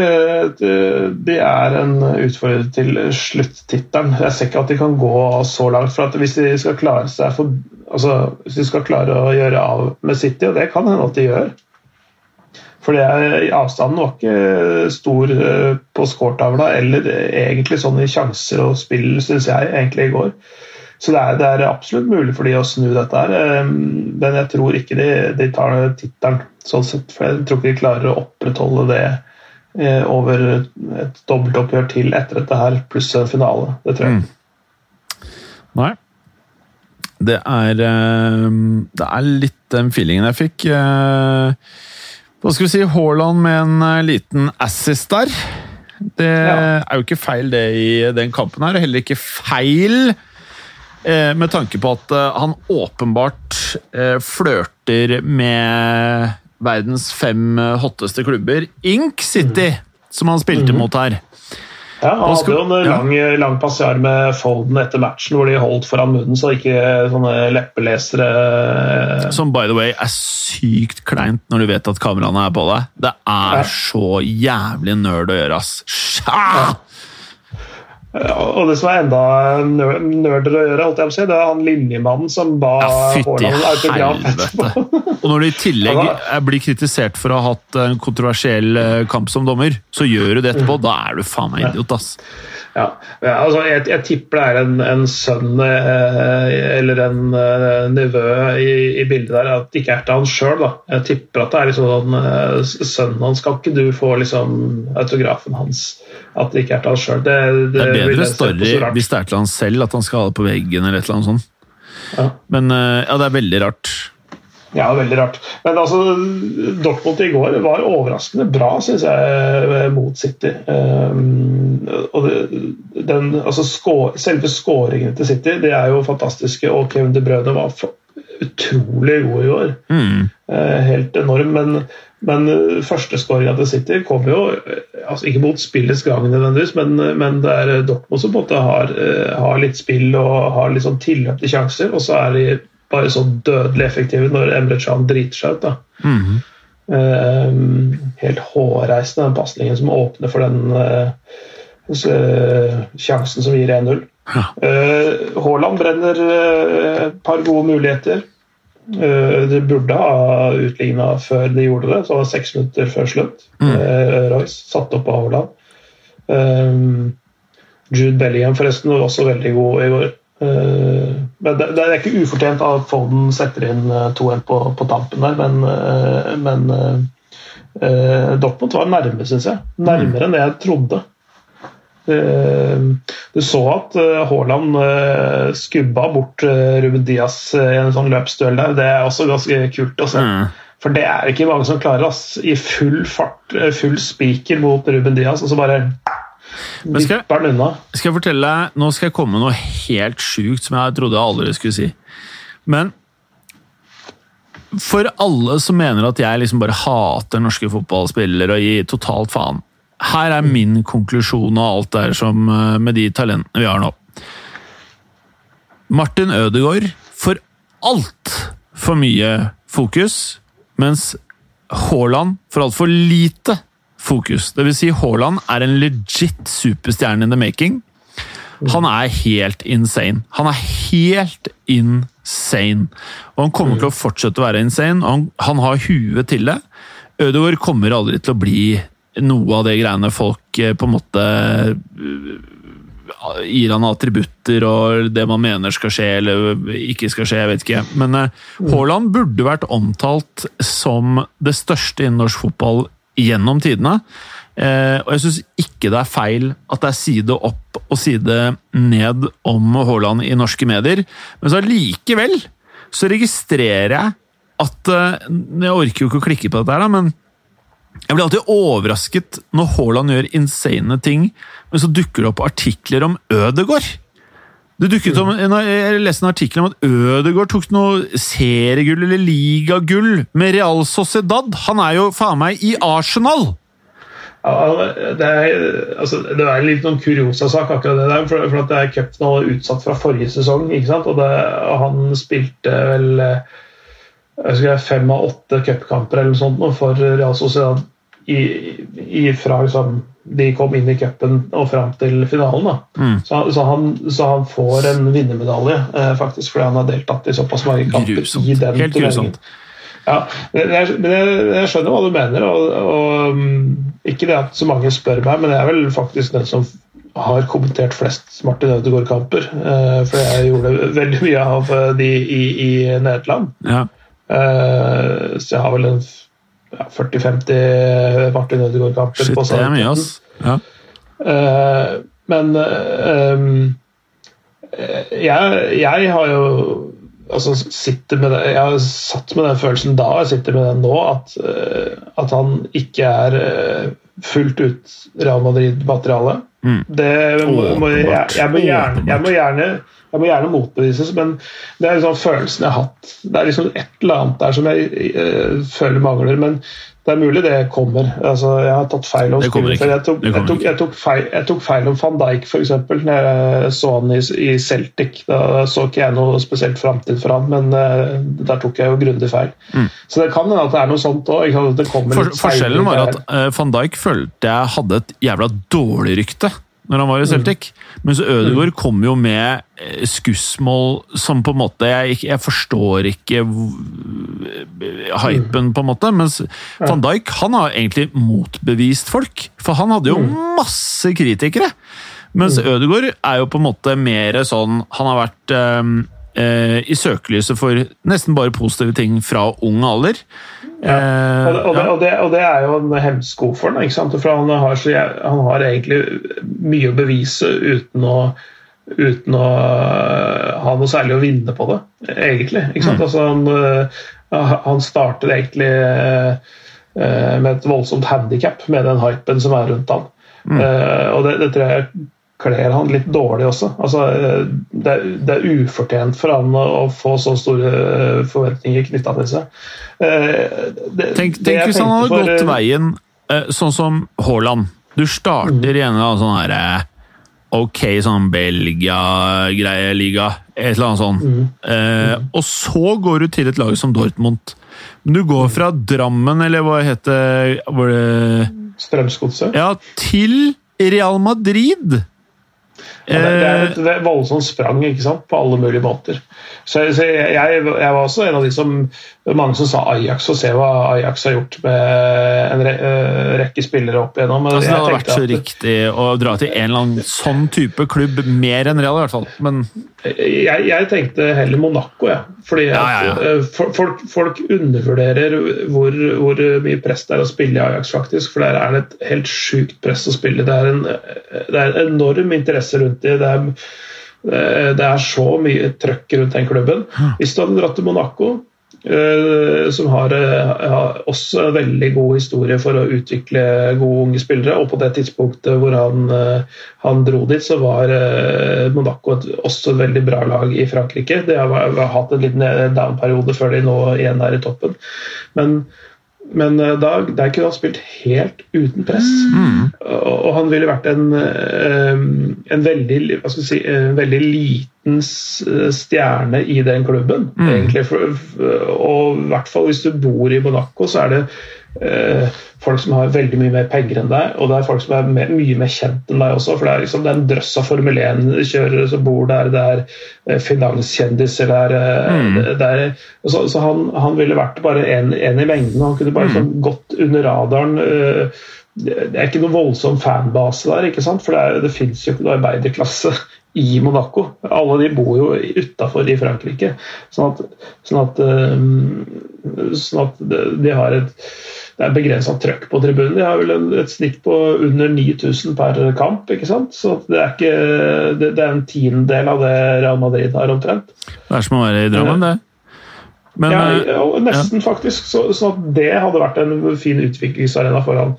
[SPEAKER 2] de er en utfordrer til sluttittelen. Jeg ser ikke at de kan gå så langt. for Hvis de skal klare for, altså, hvis de skal klare å gjøre av med City, og det kan hende at de gjør For er, avstanden var ikke stor eh, på scoretavla, eller egentlig sånn i sjanser og spill, syns jeg, egentlig i går. Så det er, det er, absolutt mulig for de å snu dette her, eh, men jeg tror ikke de, de tar tittelen. Sånn sett, for jeg tror ikke de klarer å opprettholde det eh, over et dobbeltoppgjør til etter dette her, pluss en finale. Det tror jeg. Mm.
[SPEAKER 1] Nei. Det er eh, Det er litt den feelingen jeg fikk. Eh, hva skal vi si? Haaland med en liten assist der. Det ja. er jo ikke feil, det, i den kampen her. Og Heller ikke feil med tanke på at han åpenbart flørter med verdens fem eh, hotteste klubber, Ink City, som han spilte mm. mot her.
[SPEAKER 2] Ja, Han hadde jo en lang, lang passiar med Folden etter matchen, hvor de holdt foran munnen så ikke sånne leppelesere
[SPEAKER 1] eh, Som by the way er sykt kleint når du vet at kameraene er på deg. Det er ja. så jævlig nerd å gjøre, ass. Ja.
[SPEAKER 2] Og det som er enda nerder å gjøre, holdt jeg på å si, det er han linjemannen som ba ja,
[SPEAKER 1] Haaland autograf etterpå. Og når du i tillegg blir kritisert for å ha hatt en kontroversiell eh, kamp som dommer, så gjør du det etterpå. Da er du faen meg idiot, ass.
[SPEAKER 2] Ja, altså jeg, jeg, tipper det er en, en sønn eh, eller en eh, nevø i, i, bildet der. At det ikke er til han sjøl. Jeg tipper at det er liksom eh, sønnen hans. Skal ikke du få liksom, autografen hans? At det ikke er til han sjøl.
[SPEAKER 1] Det, det, det, er bedre story hvis det er til han selv, at han skal ha det på veggen eller et eller annet sånt.
[SPEAKER 2] Ja.
[SPEAKER 1] Men eh, ja, det er veldig rart.
[SPEAKER 2] Ja, veldig rart. Men altså, Dortmund i går var overraskende bra, syns jeg, mot City. Um, og den, altså, skår, selve skåringene til City det er jo fantastiske, og Kevin De Bruyne var utrolig god i går.
[SPEAKER 1] Mm.
[SPEAKER 2] Uh, helt enorm. Men, men førsteskåringa til City kom jo altså ikke mot spillets gang, nødvendigvis, men, men det er Dortmund som på en måte har, har litt spill og har litt sånn tilløp til sjanser, og så er de bare så dødelig effektive når Emre Can driter seg ut. da.
[SPEAKER 1] Mm.
[SPEAKER 2] Uh, helt hårreisende, den pasningen som åpner for den uh, sjansen som gir 1-0.
[SPEAKER 1] Ja.
[SPEAKER 2] Haaland brenner et par gode muligheter. det burde ha utligna før de gjorde det, så var det seks minutter før slutt.
[SPEAKER 1] Mm.
[SPEAKER 2] Royce satt opp av Haaland. Jude Bellingham forresten var også veldig god i går. Uh, men det, det, er ikke ufortjent at Foden setter inn 2-1 på, på, tampen der, men, uh, men Dortmund var nærme, syns jeg. Nærmere enn det jeg trodde. Du så at Haaland skubba bort Ruben Diaz i en sånn løpsduell der. Det er også ganske kult å se.
[SPEAKER 1] Mm.
[SPEAKER 2] For det er ikke mange som klarer ass. I full fart, full spiker mot Ruben Diaz, og så bare
[SPEAKER 1] Men skal, skal jeg fortelle deg, Nå skal jeg komme med noe helt sjukt som jeg trodde jeg aldri skulle si. Men for alle som mener at jeg liksom bare hater norske fotballspillere og gir totalt faen Her er min konklusjon og alt der som eh, med de talentene vi har nå. Martin Ødegaard får altfor mye fokus, mens Haaland får altfor lite fokus. Det vil si, Haaland er en legit superstjerne in the making. Han er helt insane. Han er helt insane. Og han kommer til å fortsette å være insane. og Han, han har huet til det. Ødegaard kommer aldri til å bli noe av det greiene folk eh, på en måte eh, gir han attributter og det man mener skal skje eller ikke skal skje, jeg vet ikke. Men eh, Haaland burde vært omtalt som det største innen norsk fotball gjennom tidene. Eh, og jeg syns ikke det er feil at det er side opp og side ned om Haaland i norske medier, men så allikevel så registrerer jeg at eh, Jeg orker jo ikke å klikke på dette, her, men jeg blir alltid overrasket når Haaland gjør insane ting, men så dukker det opp artikler om Ødegård. Det dukket om, Jeg leste en artikkel om at Ødegaard tok noe seriegull eller ligagull med Real Sociedad. Han er jo faen meg i Arsenal!
[SPEAKER 2] Ja, det, er, altså, det er litt noen kuriosa-sak, akkurat det der. For, for det er cupfinale utsatt fra forrige sesong. ikke sant? Og, det, og han spilte vel jeg husker, fem av åtte cupkamper eller noe sånt for Real Sociedad i, fra liksom, de kom inn i cupen og fram til finalen.
[SPEAKER 1] Mm.
[SPEAKER 2] Så, så, han, så, han, får en vinnermedalje, eh, faktisk, fordi han har deltatt i såpass mange kamper
[SPEAKER 1] Grusomt.
[SPEAKER 2] i den
[SPEAKER 1] Helt grusomt.
[SPEAKER 2] Ja, men jeg, men jeg, jeg, skjønner hva du mener. Og, og, ikke det at så mange spør meg, men jeg er vel faktisk den som har kommentert flest Martin Ødegaard-kamper. Eh, for jeg gjorde veldig mye av de i, i Nederland.
[SPEAKER 1] Ja.
[SPEAKER 2] Eh, så jeg har vel en ja, 40-50 Martin Ødegaard-kamper.
[SPEAKER 1] Shit, det er mye, ass. Ja.
[SPEAKER 2] Uh, men jeg, jeg har jo altså sitter med det, Jeg har satt med den følelsen da, og jeg sitter med den nå, at, at han ikke er fullt ut Real Madrid-materiale.
[SPEAKER 1] Mm.
[SPEAKER 2] Det må, må jeg, jeg, må gjerne, jeg, må gjerne, jeg må gjerne motbevises, men det er liksom følelsen jeg har hatt. Det er liksom et eller annet der som jeg uh, føler mangler. Men det er mulig det kommer. Altså, jeg har tatt feil om spillet. Jeg tok, jeg, tok, jeg, tok feil, jeg tok feil om van Dijk, f.eks. Når jeg så han i, i, Celtic. Da så ikke jeg noe spesielt framtid for han, men uh, der tok jeg jo grundig feil.
[SPEAKER 1] Mm.
[SPEAKER 2] Så det kan hende at det er noe sånt òg.
[SPEAKER 1] For, forskjellen var at uh, van Dijk følte jeg hadde et jævla dårlig rykte når han var i Celtic. Mm. Mens Ødegaard kom jo med skussmål som på en måte Jeg, jeg forstår ikke hypen, på en måte. Mens van Dijk han har egentlig motbevist folk. For han hadde jo masse kritikere. Mens Ødegaard er jo på en måte mer sånn Han har vært uh, i søkelyset for nesten bare positive ting fra ung alder.
[SPEAKER 2] Ja. Og, det, og, det, og, det, og, det, er jo en hemsko for ham. For han har, så, han har, egentlig mye å bevise uten å uten å ha noe særlig å vinne på det, egentlig. Ikke sant? Altså, han, han starter egentlig med et voldsomt handikap med den hypen som er rundt han. Mm. og det, det, tror jeg kler han litt dårlig også. Altså, det, er, det, er, ufortjent for han å få så store forventninger knytta til seg.
[SPEAKER 1] Det, tenk, tenk hvis han hadde for, gått veien sånn som Haaland. Du starter mm. i en sånn herre ok sånn Belgia-greie liga, et eller annet sånt. Mm. Eh, og så går du til et lag som Dortmund. Men du går fra Drammen, eller hva heter det
[SPEAKER 2] Strømsgodset?
[SPEAKER 1] Ja, til Real Madrid!
[SPEAKER 2] Ja, det, er et voldsomt sprang ikke sant? på alle mulige måter. Så, så jeg, jeg, var også en av de som mange som sa Ajax, og se hva Ajax har gjort med en eh, rekke spillere opp igjennom.
[SPEAKER 1] Altså, det hadde vært så at, riktig å dra til en eller annen sånn type klubb, mer enn Real i hvert fall. Men
[SPEAKER 2] jeg, jeg tenkte heller Monaco, jeg. Ja. Fordi ja, ja, eh, folk, folk, undervurderer hvor, hvor, mye press det er å spille i Ajax, faktisk. For der er det et helt sjukt press å spille. Det er en, det er en enorm interesse rundt det. det er Eh, det er så mye trøkk rundt den klubben. Hvis du hadde dratt til Monaco, som har, eh, har, også veldig god historie for å utvikle gode unge spillere. Og på det tidspunktet hvor han, han dro dit, så var Monaco et, også et veldig bra lag i Frankrike. De har, har hatt en liten down-periode før de nå igjen er i toppen. Men men uh, da, der kunne han spilt helt uten press. Mm. Og, og, han ville vært en, uh, en veldig, si, en veldig liten stjerne i den klubben, mm. egentlig. Og i hvert fall hvis du bor i Monaco, så er det folk som har veldig mye mer penger enn deg, og det er folk som er mer, mye mer kjent enn deg også. For det er, liksom, det er en drøss av Formel 1-kjørere som bor der, det er eh, finanskjendiser der. Eh, mm. det er, så, så han, han, ville vært bare en, en, i mengden. Han kunne bare mm. sånn, gått under radaren. Eh, det er ikke noen voldsom fanbase der, ikke sant? for det, er, det fins jo ikke noe arbeiderklasse i Monaco. Alle de bor jo utafor i Frankrike. Sånn at, sånn at, sånn at de har et det er begrensa trøkk på tribunen. De har vel en, et snitt på under 9000 per kamp. ikke sant? Så det er, ikke, det, det er en tiendedel av det Real Madrid har omtrent.
[SPEAKER 1] Det er som å være i Drammen, det.
[SPEAKER 2] Men, ja, eh, nesten, ja. faktisk. Så, så, det hadde vært en fin utviklingsarena for han.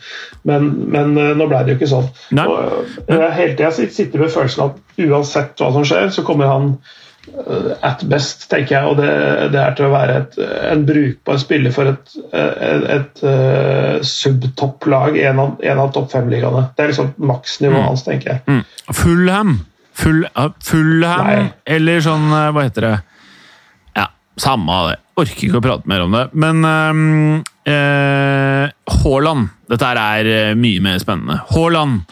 [SPEAKER 2] Men, men eh, nå ble det jo ikke sånn. Og, til jeg hele tida sitter med følelsen at uansett hva som skjer, så kommer han Eh, at best, tenker jeg. Og det, det er til å være et, en brukbar spiller for et, et, et uh, subtopplag, en av, en av topp fem-ligaene. Det er liksom maksnivået mm. hans, tenker jeg. Mm.
[SPEAKER 1] Fullham! Full, uh, Fullham, eller sånn uh, Hva heter det? Ja, samme av det. Orker ikke å prate mer om det. Men Haaland Dette her er mye mer spennende. Haaland!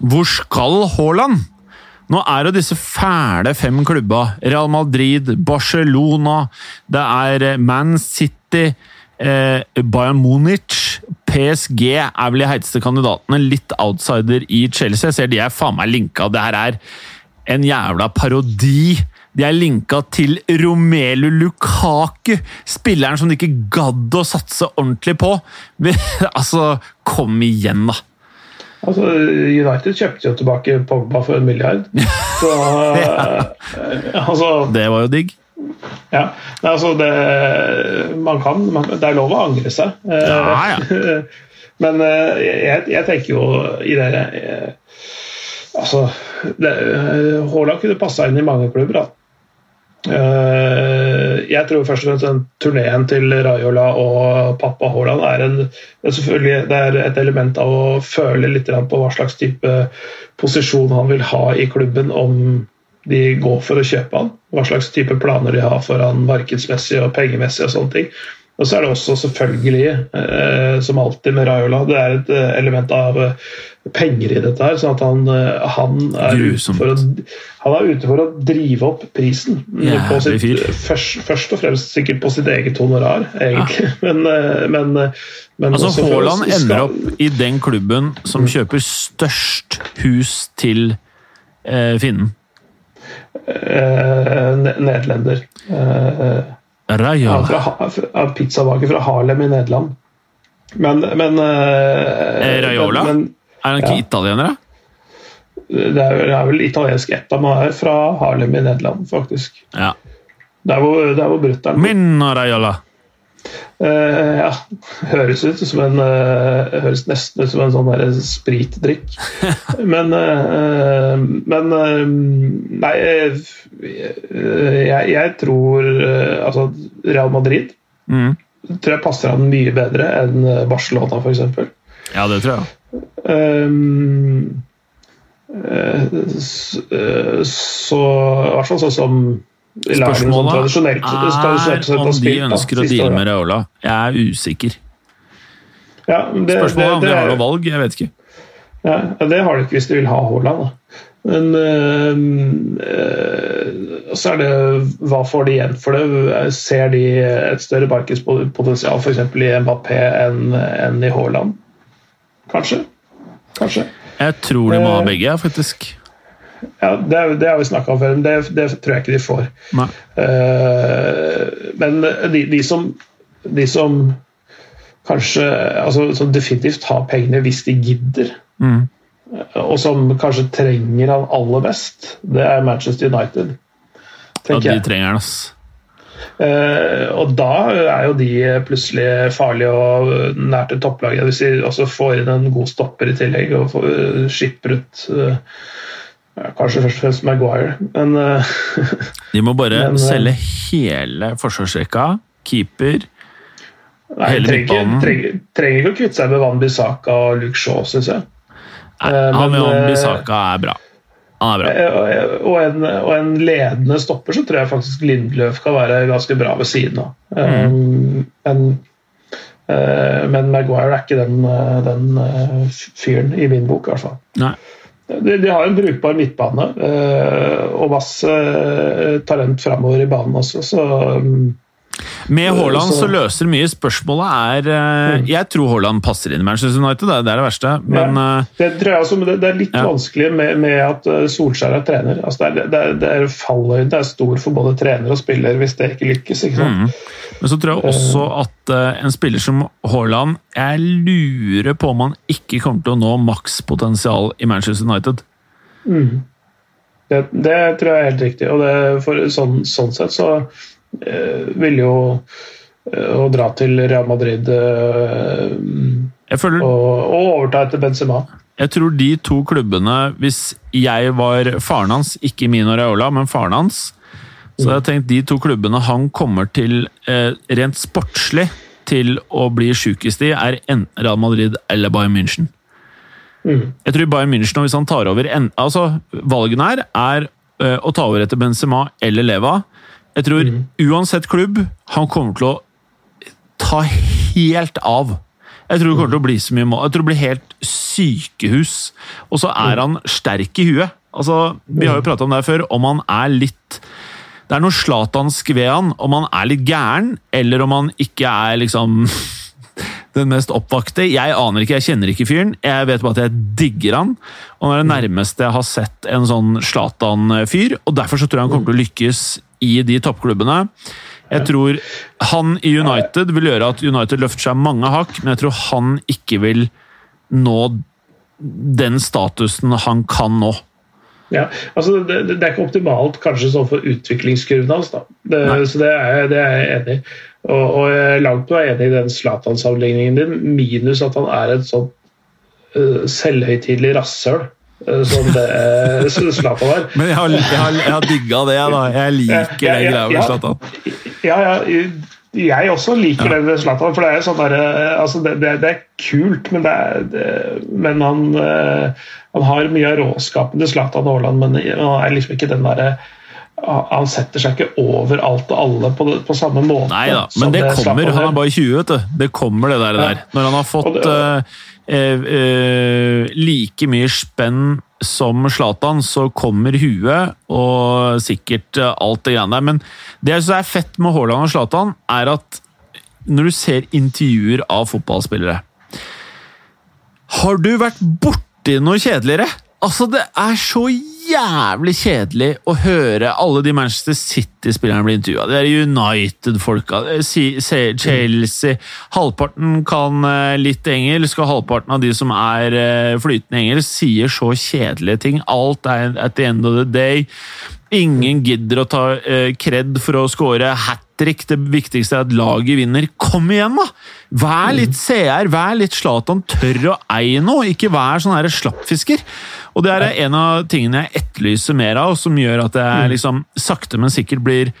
[SPEAKER 1] Hvor skal Haaland? Nå er jo disse fæle fem klubba. Real Madrid, Barcelona, det er eh, Man City, eh, Bayern Munich, PSG er vel de heiteste kandidatene. Litt outsider i Chelsea. Jeg ser de er faen meg linka. Det her er en jævla parodi. De er linka til Romelu Lukaku, spilleren som de ikke gadd å satse ordentlig på. altså, kom igjen, da!
[SPEAKER 2] Altså, United kjøpte jo tilbake Pogba for en milliard. Så, ja. altså,
[SPEAKER 1] det var jo digg.
[SPEAKER 2] Ja. Altså, det, man kan, man, det er lov å angre seg. Ja, ja. Men eh, jeg, jeg, tenker jo i det jeg, Altså Haaland kunne passa inn i mange klubber. Da. Jeg tror først og fremst den turneen til Raiola og pappa Haaland er, en, selvfølgelig, det er et element av å føle litt på hva slags type posisjon han vil ha i klubben om de går for å kjøpe han. Hva slags type planer de har for han markedsmessig og pengemessig og sånne ting. Og så er det også selvfølgelig, eh, som alltid med Raiola, det er et eh, element av eh, penger i dette her. sånn at han, han, er, ute for å, han er ute for å drive opp prisen. på sitt, først, først, og fremst sikkert på sitt eget honorar, egentlig. Ja. Men, men,
[SPEAKER 1] men altså Haaland ender opp i den klubben som mm. kjøper størst hus til eh, finnen.
[SPEAKER 2] Eh, nederlender. Eh,
[SPEAKER 1] Raja.
[SPEAKER 2] Fra, pizzabaker fra Harlem i Nederland. Men, men
[SPEAKER 1] eh, Raiola? Men, er han ikke ja. italiener, da?
[SPEAKER 2] det er, det er vel italiensk ett meg her, fra Harlem i Nederland, faktisk.
[SPEAKER 1] Ja.
[SPEAKER 2] Der hvor, der hvor brutter'n
[SPEAKER 1] Min Raiola.
[SPEAKER 2] Eh, ja, høres ut som en uh, Høres nesten ut som en sånn spritdrikk. men uh, Men Nei, jeg, jeg tror Altså, Real Madrid
[SPEAKER 1] Mm.
[SPEAKER 2] tror jeg passer han mye bedre enn Barcelona, f.eks.
[SPEAKER 1] Ja, det tror jeg.
[SPEAKER 2] Um, så I hvert fall sånn som
[SPEAKER 1] Spørsmålet
[SPEAKER 2] tradisjonelt
[SPEAKER 1] er om de ønsker å deale med Raiola. Jeg er usikker.
[SPEAKER 2] Ja, det,
[SPEAKER 1] Spørsmålet er om
[SPEAKER 2] det,
[SPEAKER 1] de har noe valg. Jeg vet ikke.
[SPEAKER 2] Ja, det har de ikke hvis de vil ha Haaland. Men øh, øh, så er det hva får de igjen for det? Ser de et større markedspotensial f.eks. i Mbappé enn en i Haaland? Kanskje. Kanskje.
[SPEAKER 1] Jeg tror de må ha
[SPEAKER 2] Eh.
[SPEAKER 1] begge, faktisk.
[SPEAKER 2] Ja, det, det har vi snakka om før, men det, det tror jeg ikke de får. Eh, men de, de, som, de som kanskje altså, Som definitivt har pengene hvis de gidder,
[SPEAKER 1] Mm.
[SPEAKER 2] og som kanskje trenger han aller mest, det er Manchester United.
[SPEAKER 1] Ja, de trenger han, ass.
[SPEAKER 2] Uh, og da er jo de plutselig farlige og nært et topplag. Hvis de også får inn en god stopper i tillegg og får, uh, skipper ut eh, ja, Kanskje først og fremst Maguire, men eh,
[SPEAKER 1] De må bare
[SPEAKER 2] Men, eh,
[SPEAKER 1] selge hele forsvarsrekka. Keeper.
[SPEAKER 2] Nei,
[SPEAKER 1] Hele
[SPEAKER 2] trenger, trenger, trenger ikke å kvitte seg med Van Bissaka og Luke Shaw, syns jeg.
[SPEAKER 1] Nei,
[SPEAKER 2] Eh,
[SPEAKER 1] han
[SPEAKER 2] men,
[SPEAKER 1] Jan Bissaka er bra. Han er bra.
[SPEAKER 2] Og en, og en ledende stopper så tror jeg faktisk Lindløf kan være ganske bra ved siden av. Eh, Men, men Maguire er ikke den, den fyren i min bok, i hvert fall.
[SPEAKER 1] Nei.
[SPEAKER 2] De, de har en brukbar midtbane eh, og masse eh, talent framover i banen også, så mm,
[SPEAKER 1] Med Haaland så løser mye. Spørsmålet er eh, Jeg tror Haaland passer inn i Manchester United, det er det, er verste. Men
[SPEAKER 2] ja,
[SPEAKER 1] eh,
[SPEAKER 2] det, tror jeg også, men det, er litt
[SPEAKER 1] Ja.
[SPEAKER 2] vanskelig med, med at eh, Solskjær er trener. Altså det, er, det, er, det er Fallhøyden er stor for både trener og spiller hvis det ikke lykkes. Ikke
[SPEAKER 1] mm. Men så tror jeg også at eh, en spiller som Haaland Jeg lurer på om han ikke kommer til å nå makspotensial i Manchester United.
[SPEAKER 2] Det, det tror jeg er helt riktig. og det, for sånn, sånn sett så eh, vil jo eh, å dra til Real Madrid eh,
[SPEAKER 1] føler
[SPEAKER 2] og, og overta etter Benzema.
[SPEAKER 1] Jeg tror de to klubbene, hvis jeg var faren hans, ikke Mino Raiola, men faren hans, så jeg jeg tenkt de to klubbene han kommer til rent sportslig til å bli sjukest i, er enten Real Madrid eller Bayern München.
[SPEAKER 2] Mm.
[SPEAKER 1] Jeg tror Bayern München, hvis han tar over en, altså Valgene her er å ta over etter Benzema eller Leva. Jeg tror uansett klubb, han kommer til å ta helt av. Jeg tror det kommer til å bli så mye mål. Jeg tror det blir helt sykehus. Og så er han sterk i huet. Altså, Vi har jo prata om det her før, om han er litt Det er noe slatansk ved han, om han er litt gæren, eller om han ikke er liksom den mest oppvakte. Jeg aner ikke, jeg kjenner ikke fyren. Jeg vet bare at jeg digger han. Og han er det nærmeste jeg har sett en sånn Zlatan-fyr. Og derfor så tror jeg han kommer til å lykkes i de toppklubbene. Jeg tror han i United vil gjøre at United løfter seg mange hakk, men jeg tror han ikke vil nå den statusen han kan nå.
[SPEAKER 2] Ja, altså det, det er ikke optimalt kanskje sånn for utviklingskurven hans. da. Det, så det er, det er jeg enig i. Og, og jeg er langt på vei enig i den Zlatan-sammenligningen din, minus at han er et sånn uh, selvhøytidelig rasshøl. Uh, som det uh, Zlatan er.
[SPEAKER 1] Men jeg har, jeg har, jeg har digga det, da. Jeg liker
[SPEAKER 2] Ja,
[SPEAKER 1] det greia med
[SPEAKER 2] ja.
[SPEAKER 1] Zlatan.
[SPEAKER 2] Ja, ja, jeg også liker det med Zlatan, for det er, sånn der, uh, altså det, det, det er kult, men, det er, det, men han, uh, han har mye av råskapen til Zlatan Haaland, men han er liksom ikke den derre han setter seg ikke over alt og alle på, på samme måte.
[SPEAKER 1] Nei da, men det kommer. Han er bare 20, vet du. Det kommer, det der.
[SPEAKER 2] Ja.
[SPEAKER 1] der. Når han har fått eh, eh, eh, like mye spenn som Zlatan, så kommer huet og sikkert eh, alt det greiene der. Men det jeg syns er fett med Haaland og Zlatan, er at når du ser intervjuer av fotballspillere Har du vært borti noe kjedeligere? Altså, det er så jævlig kjedelig å høre alle de Manchester City-spillerne bli intervjua. Det er United-folka, Chelsea Halvparten kan eh, litt engelsk, og halvparten av de som er eh, flytende engelsk, sier så kjedelige ting. Alt er at the end of the day. Ingen gidder å ta kred for å score hat trick. Det viktigste er at laget vinner. Kom igjen, da! Vær litt CR, vær litt Zlatan. Tør å eie noe, ikke vær sånn slappfisker. Og det er en av tingene jeg etterlyser mer av, som gjør at jeg mm. liksom sakte, men sikkert blir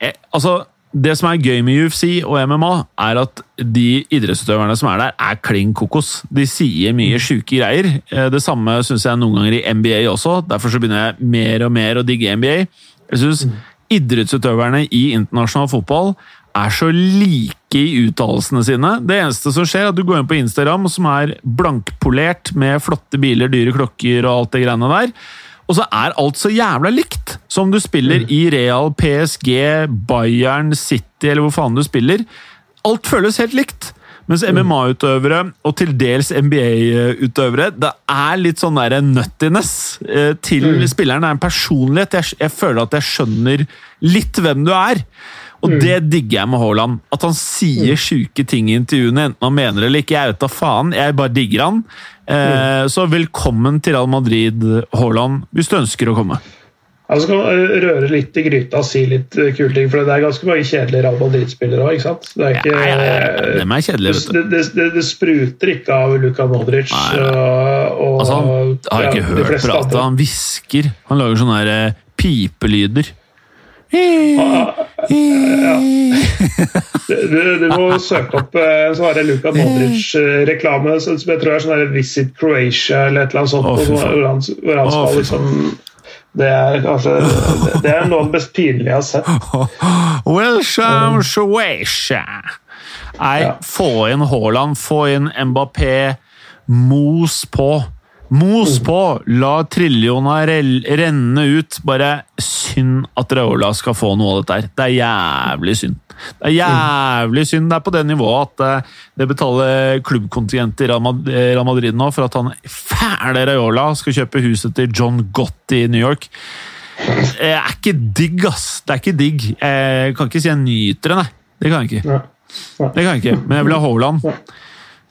[SPEAKER 1] eh, Altså, det som er gøy med UFC og MMA, er at de idrettsutøverne som er der, er klin kokos. De sier mye mm. sjuke greier. Eh, det samme syns jeg noen ganger i NBA også. Derfor så begynner jeg mer og mer å digge NBA. Jeg synes mm idrettsutøverne i internasjonal fotball er så like i uttalelsene sine. Det eneste som skjer, er at du går inn på Instagram, som er blankpolert med flotte biler, dyre klokker og alt det greiene der. Og så er alt så jævla likt! Som du spiller i Real, PSG, Bayern, City eller hvor faen du spiller. Alt føles helt likt. Mens MMA-utøvere, og til dels NBA-utøvere, det er litt sånn der nuttiness eh, til mm. spilleren. Det er en personlighet. Jeg, jeg, føler at jeg skjønner litt hvem du er. Og mm. det digger jeg med Haaland. At han sier mm. sjuke ting i intervjuene, enten han mener det eller ikke. Jeg vet da faen. Jeg bare digger han. Eh, så velkommen til Real Madrid, Haaland, hvis du ønsker å komme.
[SPEAKER 2] Altså skal røre litt i gryta og si litt eh, kule ting, for det er ganske mange kjedelige Real Madrid-spillere òg. Det er ikke, ja, ja, ja.
[SPEAKER 1] Er kjedelige,
[SPEAKER 2] det, det, det, det, spruter ikke av Luka Modric. Og,
[SPEAKER 1] altså, han har ikke hørt prata, han hvisker. Han lager sånne her, eh, pipelyder.
[SPEAKER 2] Ja, du, du, må søke opp eh, så har jeg Luka Modric-reklame som jeg tror er sånn Visit Croatia eller et eller annet sånt. Oh, hvor han, hvor han skal liksom det er kanskje Det er noe av det mest pinlige jeg har sett.
[SPEAKER 1] Welcome, Croatia! Nei, få inn Haaland, få inn Mbappé. Mos på. Mos på! La trillioner renne ut. Bare synd at Raola skal få noe av dette her. Det er jævlig synd. Det er jævlig synd. Det er på det nivået at eh, det betaler klubbkontingent i Real Madrid nå for at han fæle Raiola skal kjøpe huset til John Gott i New York. Det er ikke digg, ass. Det er ikke digg. Jeg kan ikke si jeg nyter det, nei. Det kan jeg ikke. Det kan jeg ikke. Men jeg vil ha Haaland.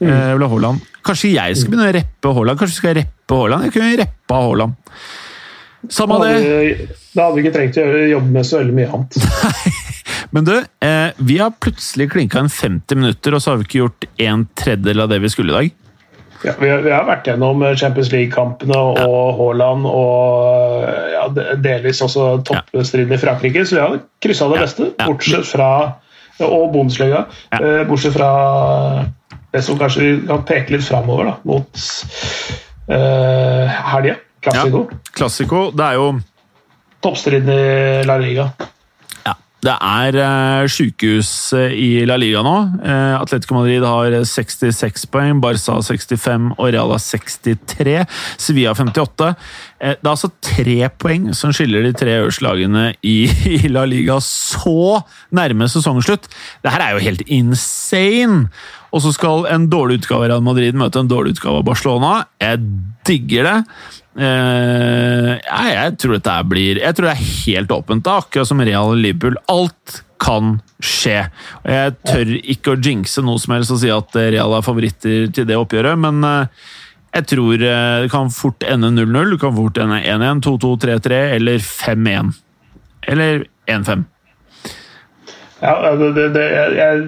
[SPEAKER 1] Jeg vil ha Haaland. Kanskje jeg skal begynne å rappe Haaland? Kanskje jeg skal rappe Haaland? Jeg kunne rappa Haaland. Samme
[SPEAKER 2] det. Da hadde vi ikke trengt å jobbe med så veldig mye annet. Nei.
[SPEAKER 1] Men du, eh, vi har plutselig klinka en 50 minutter, og så har vi ikke gjort en tredjedel av det vi skulle i dag.
[SPEAKER 2] Ja, vi, har, vi har vært gjennom Champions League-kampene og ja. Haaland og ja, delvis også toppstriden i Frankrike, så vi har kryssa det beste, bortsett fra Og Bundesliga. Eh, bortsett fra det som kanskje kan peke litt framover, da, mot uh, helga. Klassiko.
[SPEAKER 1] Klassiko, det er jo
[SPEAKER 2] Toppstriden i La Liga.
[SPEAKER 1] Det er uh, sjukehus eh, i La Liga nå. Uh, Atletico Madrid har 66 poeng, Barca 65 og Real har 63. Sevilla 58. Uh, det er altså tre poeng som skiller de tre øverste lagene i, i, La Liga så nærme sesongslutt. Det her er jo helt insane! Og så skal en dårlig utgave av Real Madrid møte en dårlig utgave av Barcelona. Jeg digger det. Uh, ja, jeg tror dette blir Jeg tror det er helt åpent, da, akkurat som Real Liverpool. Alt kan skje. Og Jeg tør ikke å jinxe noe som helst og si at Real er favoritter til det oppgjøret, men uh, jeg tror det kan fort ende 0-0. Det kan fort ende 1-1, 2-2, 3-3 eller 5-1. Eller 1-5.
[SPEAKER 2] Ja, det, det, jeg, jeg,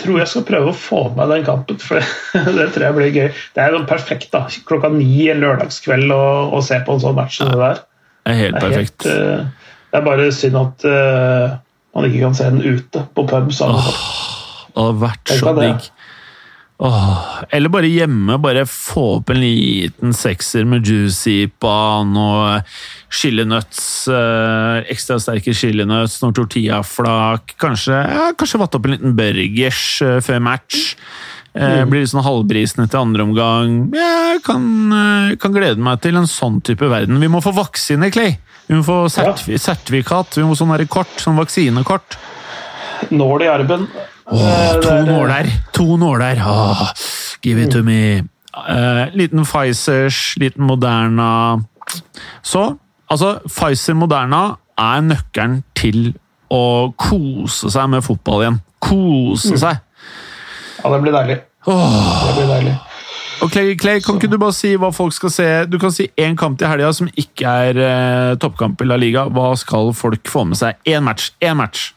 [SPEAKER 2] tror jeg skal prøve å få med den kampen, for det, tror jeg blir gøy. Det er jo perfekt da, klokka ni en lørdagskveld å, se på en sånn match som det der.
[SPEAKER 1] Det er helt det er perfekt. Helt,
[SPEAKER 2] uh, det er bare synd at uh, man ikke kan se den ute på pub. Sammen.
[SPEAKER 1] Oh, det hadde vært så digg. Åh, eller bare hjemme. Bare få opp en liten sekser med juicy pan og chilinøtts, Eh, ekstra sterke chilinøtts, noen tortillaflak. Kanskje, ja, kanskje vatte opp en liten burgers eh, før match. Eh, mm. Blir litt sånn halvbrisende til andre omgang. Jeg kan, eh, kan, glede meg til en sånn type verden. Vi må få vaksine, Clay! Vi må få sertif sertifikat. Vi må sånn kort, sånn vaksinekort.
[SPEAKER 2] Nål i armen.
[SPEAKER 1] Åh, to nåler! To nåler! Åh, give it to me! Uh, liten Pfizers, liten Moderna. Så altså, Pfizer Moderna er nøkkelen til å kose seg med fotball igjen. Kose seg!
[SPEAKER 2] Ja, det blir deilig.
[SPEAKER 1] Åh.
[SPEAKER 2] Det blir deilig.
[SPEAKER 1] Og Clay, Clay, kan ikke du bare si hva folk skal se? Du kan si én kamp til helga som ikke er eh, toppkamp i La Liga. Hva skal folk få med seg? Én match! Én match!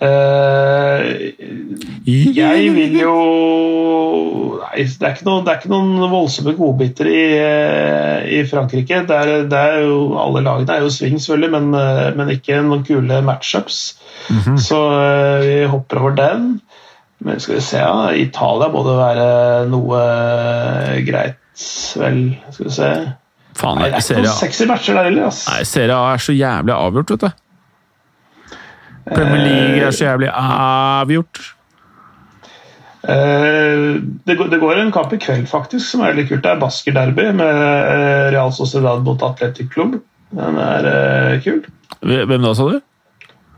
[SPEAKER 2] Eh, jeg vil jo Nei, det er ikke noen, det er ikke noen voldsomme godbiter i, eh, i Frankrike. Det er, det er jo, alle lagene er jo sving, selvfølgelig, men, eh, men ikke noen kule matchups. Så eh, vi hopper over den. Men skal vi se, ja. Italia må det være noe greit, vel. Skal vi se.
[SPEAKER 1] Faen,
[SPEAKER 2] Nei, det er ikke noen sexy matcher der heller.
[SPEAKER 1] Nei, Serie A er så jævlig avgjort, vet du. Premier League er så jævlig avgjort.
[SPEAKER 2] Eh, det, går, det går en kamp i kveld faktisk som er veldig kult. Det er Basker-derby med eh, Real Sociedad mot Atletic Club. Den er eh, kul.
[SPEAKER 1] Hvem da, sa du?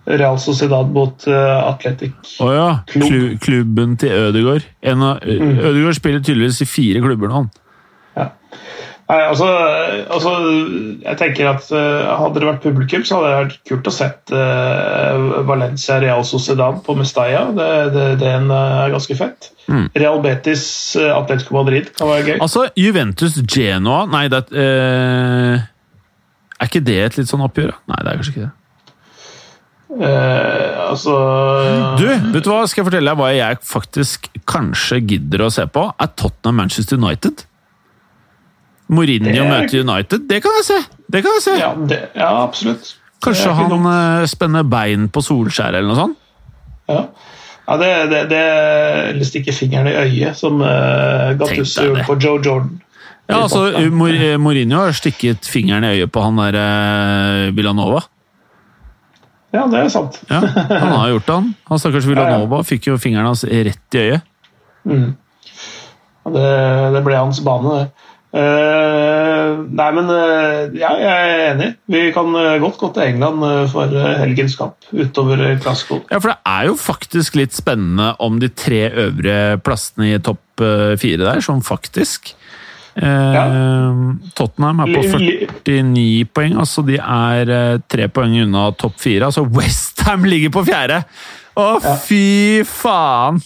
[SPEAKER 2] Real Sociedad mot eh, Atletic.
[SPEAKER 1] Oh, ja. Klu, klubben til Ødegaard. En av, Ødegaard spiller tydeligvis i fire klubber nå. han.
[SPEAKER 2] Ja. Nei, altså, altså, jeg tenker at eh, Hadde det vært publikum, så hadde det vært kult å sett uh, Valencia Real Sociedad på Mestalla. Det, det, den er ganske fett.
[SPEAKER 1] Mm.
[SPEAKER 2] Real Betis uh, Atletico Madrid kan være gøy.
[SPEAKER 1] Altså, Juventus Genoa Nei, det eh, Er ikke det et litt sånn oppgjør? Nei, det er kanskje ikke det.
[SPEAKER 2] Uh, altså
[SPEAKER 1] Du, vet du hva? Skal jeg fortelle deg hva jeg faktisk kanskje gidder å se på? Er Tottenham Manchester United. Mourinho
[SPEAKER 2] er-
[SPEAKER 1] møter United. Det kan jeg se! Det kan jeg se.
[SPEAKER 2] Ja, det, ja absolutt.
[SPEAKER 1] Kanskje han
[SPEAKER 2] dumt.
[SPEAKER 1] eh, spenner bein på Solskjær eller noe sånt?
[SPEAKER 2] Ja, ja det, det, det Eller stikker fingeren i øyet, som uh, Gattuso gjorde på Joe Jordan.
[SPEAKER 1] Ja, altså, eh, Mourinho har stikket fingeren i øyet på han der uh, Villanova.
[SPEAKER 2] Ja, det er sant.
[SPEAKER 1] Ja, han har gjort det, han. Han stakkars Villanova fikk jo fingeren hans rett i øyet.
[SPEAKER 2] Mm. Det, det ble hans bane, det. Eh, nei, men uh, ja, jeg er enig. Vi kan uh, godt gå til England for helgens kamp utover uh, Glasgow.
[SPEAKER 1] Ja, for det er jo faktisk litt spennende om de tre øvre plassene i topp fire der, som faktisk ja. Tottenham er på
[SPEAKER 2] Li- li-
[SPEAKER 1] 49 poeng, altså de er tre poeng unna topp fire. Altså Westham ligger på fjerde! Å, fy faen!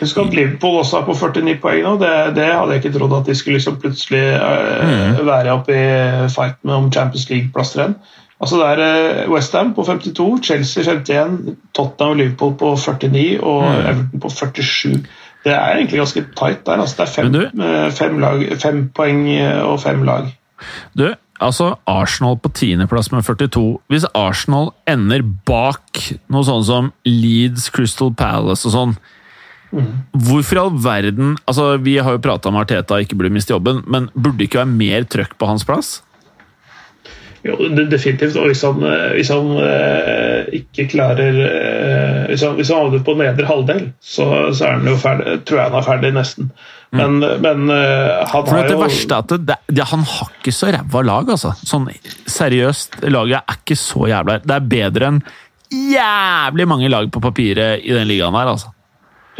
[SPEAKER 2] Husk at Liverpool også er på 49 poeng nå. Det, det hadde jeg ikke trodd at de skulle liksom plutselig uh, være oppe i fight med om Champions League-plasser igjen. Altså det er uh, Westham på 52, Chelsea 51, Tottenham og Liverpool på 49 og Everton på 47. Det er egentlig ganske tight der. Altså det er fem,
[SPEAKER 1] Men
[SPEAKER 2] eh, fem, lag, fem poeng eh, og fem lag.
[SPEAKER 1] Du, altså Arsenal på tiendeplass med 42. Hvis Arsenal ender bak noe sånn som Leeds, Crystal Palace og sånn Hvorfor i all verden altså Vi har jo prata om Arteta ikke burde miste jobben, men burde det ikke være mer trøkk på hans plass?
[SPEAKER 2] Jo, definitivt. Og hvis han, eh, hvis han eh, ikke klarer eh, hvis, han, hvis han havner på nedre halvdel, så, så er han jo ferdig, tror jeg han er ferdig, nesten. Men, men eh, han
[SPEAKER 1] For
[SPEAKER 2] har
[SPEAKER 1] det
[SPEAKER 2] jo
[SPEAKER 1] verste er at det, det, Han har ikke så ræva lag, altså. Sånn seriøst, laget er ikke så jævla Det er bedre enn jævlig mange lag på papiret i den ligaen her, altså.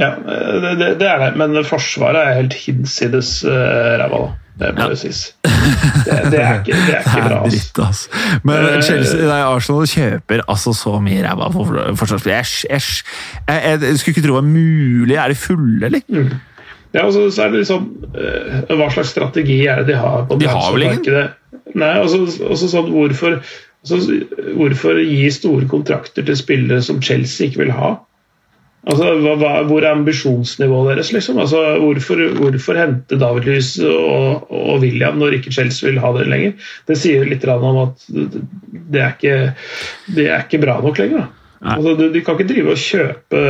[SPEAKER 2] Ja, det, det, det er det. Men Forsvaret er helt hinsides uh, ræva, da. Det må
[SPEAKER 1] Ja.
[SPEAKER 2] sies. Det, det, er ikke, det er ikke bra. Altså.
[SPEAKER 1] dritt, altså. Men
[SPEAKER 2] Eh,
[SPEAKER 1] Chelsea, nei, Arsenal kjøper altså så mye ræva for forsvarsspillere. Æsj, æsj. Jeg, jeg, jeg skulle ikke tro det var mulig. Er de fulle, eller?
[SPEAKER 2] Ja, og så, er det liksom uh, Hva slags strategi er det de har? på
[SPEAKER 1] De har vel ingen?
[SPEAKER 2] Nei, altså, altså sånn, hvorfor, altså, hvorfor gi store kontrakter til spillere som Chelsea ikke vil ha? Altså, hva, Hvor er ambisjonsnivået deres? liksom? Altså, hvorfor, hvorfor hente David Lys og, og William når ikke Chelsea vil ha det lenger? Det sier litt om at det er ikke, det er ikke bra nok lenger. Altså, du, du kan ikke drive og kjøpe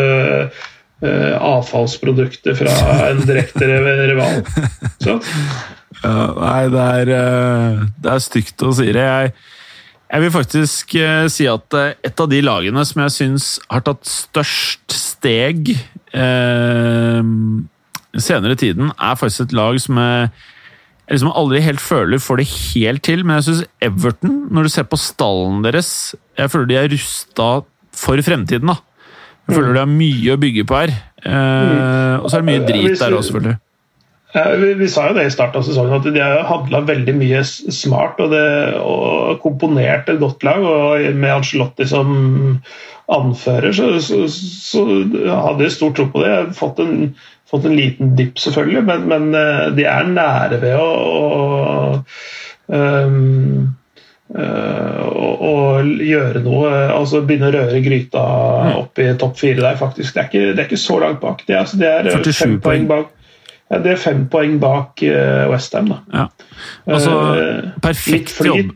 [SPEAKER 2] uh, avfallsprodukter fra en direkte re- rival. Sånn?
[SPEAKER 1] Ja, nei, det er, eh, det er stygt å si det. Jeg, jeg vil faktisk eh, si at eh, et av de lagene som jeg syns har tatt størst steg eh, senere tiden, er faktisk et lag som jeg, jeg liksom aldri helt føler får det helt til. Men jeg syns Everton, når du ser på stallen deres Jeg føler de er rusta for fremtiden. da. Jeg føler de har mye å bygge på her. Eh, og så er det mye drit der òg, selvfølgelig.
[SPEAKER 2] Vi, vi, sa jo det i starten av sesongen, at de har handla veldig mye smart og, det, og komponert et godt lag. og Med Angelotti som anfører, så, så, så hadde jeg stor tro på det. Jeg har fått en, fått en liten dipp, selvfølgelig, men, men, eh, de er nære ved å, å um, å, gjøre noe. altså Begynne å røre gryta opp i topp fire der, faktisk. Det er ikke, det er ikke så langt bak. Det, altså, det er fem poeng bak. Det er fem poeng bak uh, Westham, da.
[SPEAKER 1] Ja. Altså, uh, perfekt jobb.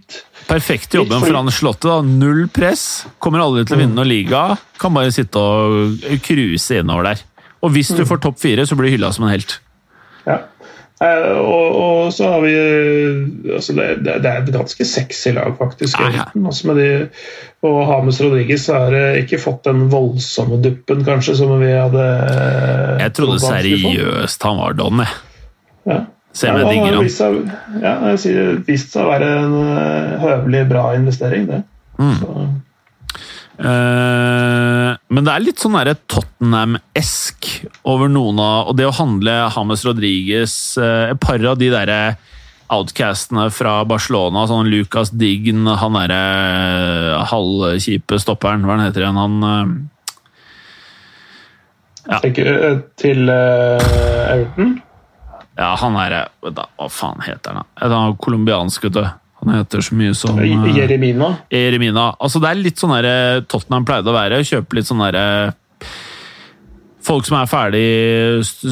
[SPEAKER 1] Perfekt jobben for Anne da Null press. Kommer aldri til å vinne noen liga. Kan bare sitte og cruise innover der. Og hvis du mm. får topp fire, så blir du hylla som en helt.
[SPEAKER 2] Ja. Eh, og, og, så har vi altså det, det, er et ganske sexy lag, faktisk. Ja, Altså de, og Hames Rodriguez har ikke fått den voldsomme duppen, kanskje, som vi hadde
[SPEAKER 1] Jeg trodde seriøst han var don, jeg.
[SPEAKER 2] Ja. Se med ja, digger han. Ja, jeg sier vist seg å være en høvelig bra investering, det. Mm.
[SPEAKER 1] Uh, men det er litt sånn Tottenham-esk over noen av Og det å handle James Rodriguez uh, Et par av de derre outcastene fra Barcelona, sånn Lucas Dign, han derre uh, halvkjipe stopperen, hva heter han? Han
[SPEAKER 2] ja. Tenker til Everton?
[SPEAKER 1] Ja, han er Hva faen heter han? da? han colombiansk, vet du? Han heter så mye som
[SPEAKER 2] uh, Jeremina.
[SPEAKER 1] Jeremina. Altså, det er litt sånn der eh, Tottenham pleide å være. Kjøpe litt sånn derre eh, Folk som er ferdig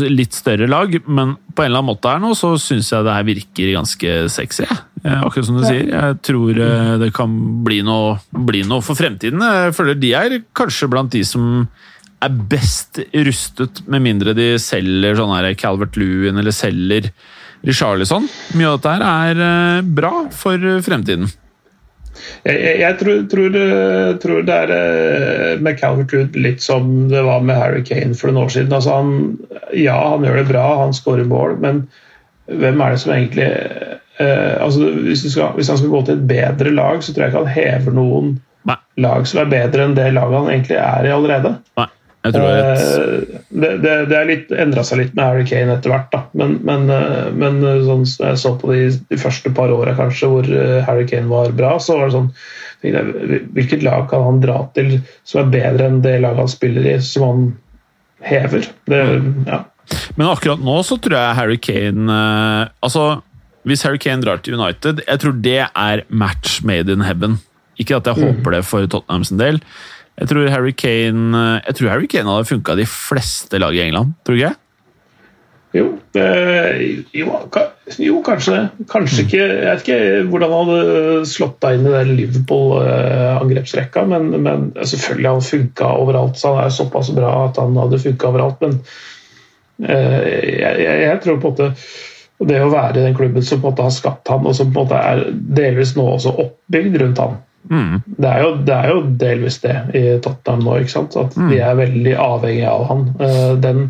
[SPEAKER 1] litt større lag, men på en eller annen måte her nå, så syns jeg det her virker ganske sexy. Akkurat som du sier. Jeg tror det kan bli noe, bli noe for fremtiden. Jeg føler de er kanskje blant de som er best rustet, med mindre de selger sånn Calvert Lewin eller selger Richarlison. Mye av dette her er eh, bra for fremtiden.
[SPEAKER 2] Jeg, jeg, jeg tror, tror, tror, det er eh, med Calvert Lewin litt som det var med Harry Kane for noen år siden. Altså han, ja, han gjør det bra, han skårer mål, men hvem er det som egentlig eh, altså hvis, skal, hvis, han skal gå til et bedre lag, så tror jeg ikke han hever noen Nei. lag som er bedre enn det laget han egentlig er i allerede.
[SPEAKER 1] Nei. Jeg tror.
[SPEAKER 2] Eh, det, det, det er litt, endra seg litt med Harry Kane etter hvert, da. Men, men, eh, men sånn som jeg så på de, de første par åra kanskje hvor Harry Kane var bra, så var det sånn Hvilket lag kan han dra til som er bedre enn det laget han spiller i, som han hever? Det, ja.
[SPEAKER 1] Men akkurat nå så tror jeg Harry Kane Altså, hvis Harry Kane drar til United, jeg tror det er match made in heaven. Ikke at jeg mm. håper det for Tottenham sin del. Jeg tror Harry Kane, jeg tror Harry Kane hadde funka de fleste lag i England, tror du ikke?
[SPEAKER 2] Jo, øh, jo, jo, kanskje det. Kanskje ikke Jeg vet ikke hvordan han hadde slått deg inn i den Liverpool-angrepsrekka, men, men, selvfølgelig han funka overalt. så Han er såpass bra at han hadde funka overalt. Men øh, jeg, jeg, jeg, tror på en måte det å være i den klubben som på en måte har skapt han, og som på en måte er delvis nå også oppbygd rundt han, Mm. Det, er jo, det, er jo, delvis det i Tottenham nå, ikke sant? at mm. de er veldig avhengige av han. Eh, den,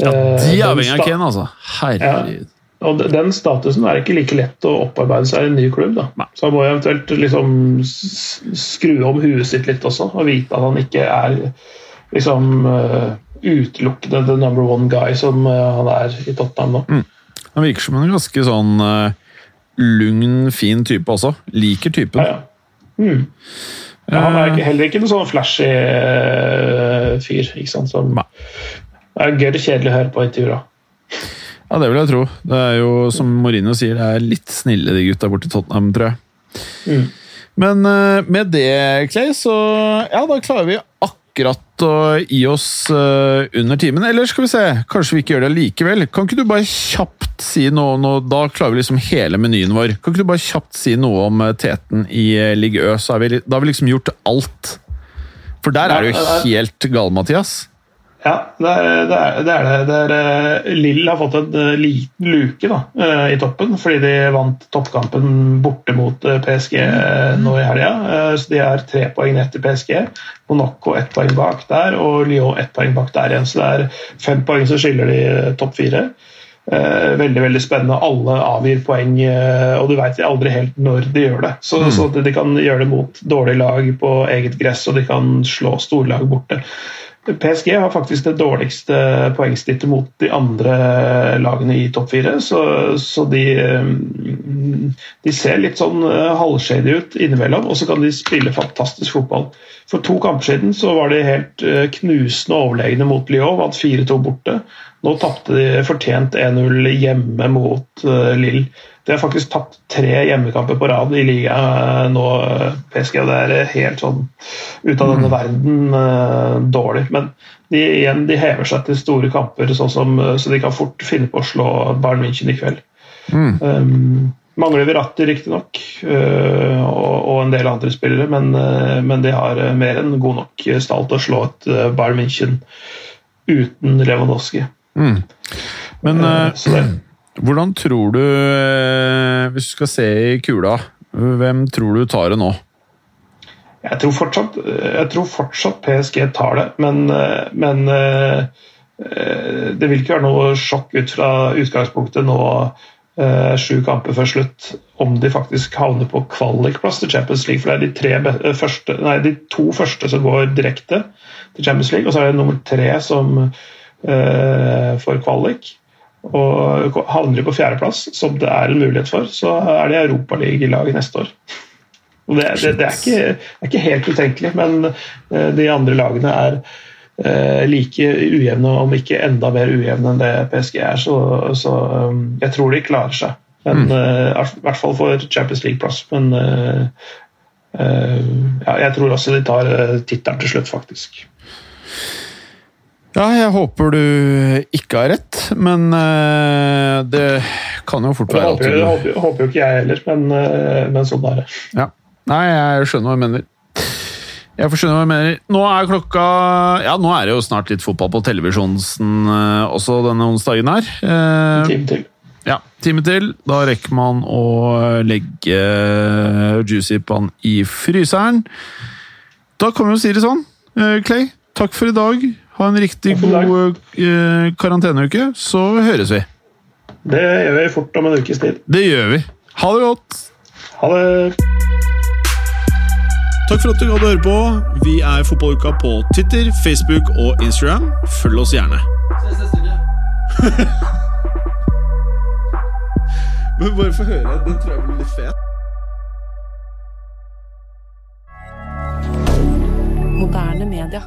[SPEAKER 1] ja, de er avhengig avhengige av Kane, altså. Herregud. Ja,
[SPEAKER 2] og Den statusen er ikke like lett å opparbeide seg i en ny klubb. da. Så han må eventuelt liksom skru om huet sitt litt også, og vite at han ikke er liksom uh, utelukkende the number one guy som uh, han er i Tottenham nå. Mm.
[SPEAKER 1] Han virker som en ganske sånn uh, lugn, fin type også. Liker typen. Ja, ja.
[SPEAKER 2] Mm. Ja, han er heller ikke noen sånn flashy uh, fyr. ikke sant? Som er og kjedelig å høre på intervjuer.
[SPEAKER 1] Ja, det vil jeg tro. Det er jo, som Mourinho sier, det er litt snille de gutta borti Tottenham, tror jeg. Mm. Men uh, med det, Clay, så ja, da klarer vi akkurat å gi oss uh, under timen. Eller skal vi se, kanskje vi ikke gjør det likevel. Kan ikke du bare kjapt si noe, noe Da klarer vi liksom hele menyen vår. Kan ikke du bare kjapt si noe om uh, teten i uh, Ligg Ø? Da har vi liksom gjort alt. For der er du helt gal, Mathias.
[SPEAKER 2] Ja, det er det. Er, det, er det. det er, Lill har fått en liten luke da, i toppen, fordi de vant toppkampen borte mot PSG nå i helga. Så de er tre poeng til PSG. Monaco ett poeng bak der, og Lyon ett poeng bak der igjen. Så det er fem poeng som skiller de topp fire. Veldig veldig spennende. Alle avgir poeng, og du veit aldri helt når de gjør det. Så, mm. så de kan gjøre det mot dårlige lag på eget gress, og de kan slå storlag borte. PSG har faktisk det dårligste poengsnittet mot de andre lagene i topp fire, så, så de, de, ser litt sånn halvshady ut innimellom, og så kan de spille fantastisk fotball. For to kamper siden så var de helt knusende overlegne mot Lyon, vant 4-2 borte. Nå tapte de fortjent 1-0 hjemme mot Lill. De har faktisk tapt tre hjemmekamper på rad i ligaen nå, PSG. og Det er helt sånn ut av denne mm. verden uh, dårlig. Men de, igjen, de hever seg til store kamper, sånn som, så de kan fort finne på å slå Bayern München i kveld. Mm. Um, mangler Verratti, riktignok, uh, og, og en del andre spillere, men, uh, men de har mer enn god nok stall til å slå et uh, Bayern München uten Lewandowski. Mm.
[SPEAKER 1] Men uh, hvordan tror du, eh, hvis du skal se i kula, hvem tror du tar det nå?
[SPEAKER 2] Jeg tror fortsatt, jeg tror fortsatt PSG tar det, men, men, det vil ikke være noe sjokk ut fra utgangspunktet nå sju kamper før slutt om de faktisk havner på kvalikplass til Champions League. For det er de, første, nei, de, to første som går direkte til Champions League, og så er det nummer tre som uh, får kvalik og havner de på fjerdeplass, som det er en mulighet for, så er det Europaligalag neste år. Det, det, det, er ikke, er ikke, helt utenkelig, men eh, de andre lagene er eh, like ujevne, om ikke enda mer ujevne enn det PSG er. Så, så um, jeg tror de klarer seg. Men, mm. I hvert fall for Champions League-plass. Men ja, jeg tror også de tar tittelen til slutt, faktisk.
[SPEAKER 1] Ja, jeg håper du ikke har rett, men uh, det kan jo fort være
[SPEAKER 2] at du håper, håper jo ikke jeg heller, men, uh, men sånn er det.
[SPEAKER 1] Ja. Nei, jeg skjønner hva du mener. Jeg får skjønner hva jeg mener. Nå er klokka Ja, nå er det jo snart litt fotball på televisjonen uh, også denne onsdagen her.
[SPEAKER 2] en time til.
[SPEAKER 1] Ja, time til. Da rekker man å legge juicy pan i fryseren. Da kan vi jo si det sånn, Clay. Takk for i dag. Ha en riktig god eh, karanteneuke, så høres vi.
[SPEAKER 2] Det gjør vi fort om en ukes tid.
[SPEAKER 1] Det gjør vi. Ha det godt!
[SPEAKER 2] Ha det!
[SPEAKER 1] Takk for at du gadd å høre på. Vi er Fotballuka på Twitter, Facebook og Instagram. Følg oss gjerne. Ses neste uke. Men bare få høre. Den tror jeg blir litt fet. Moderne media.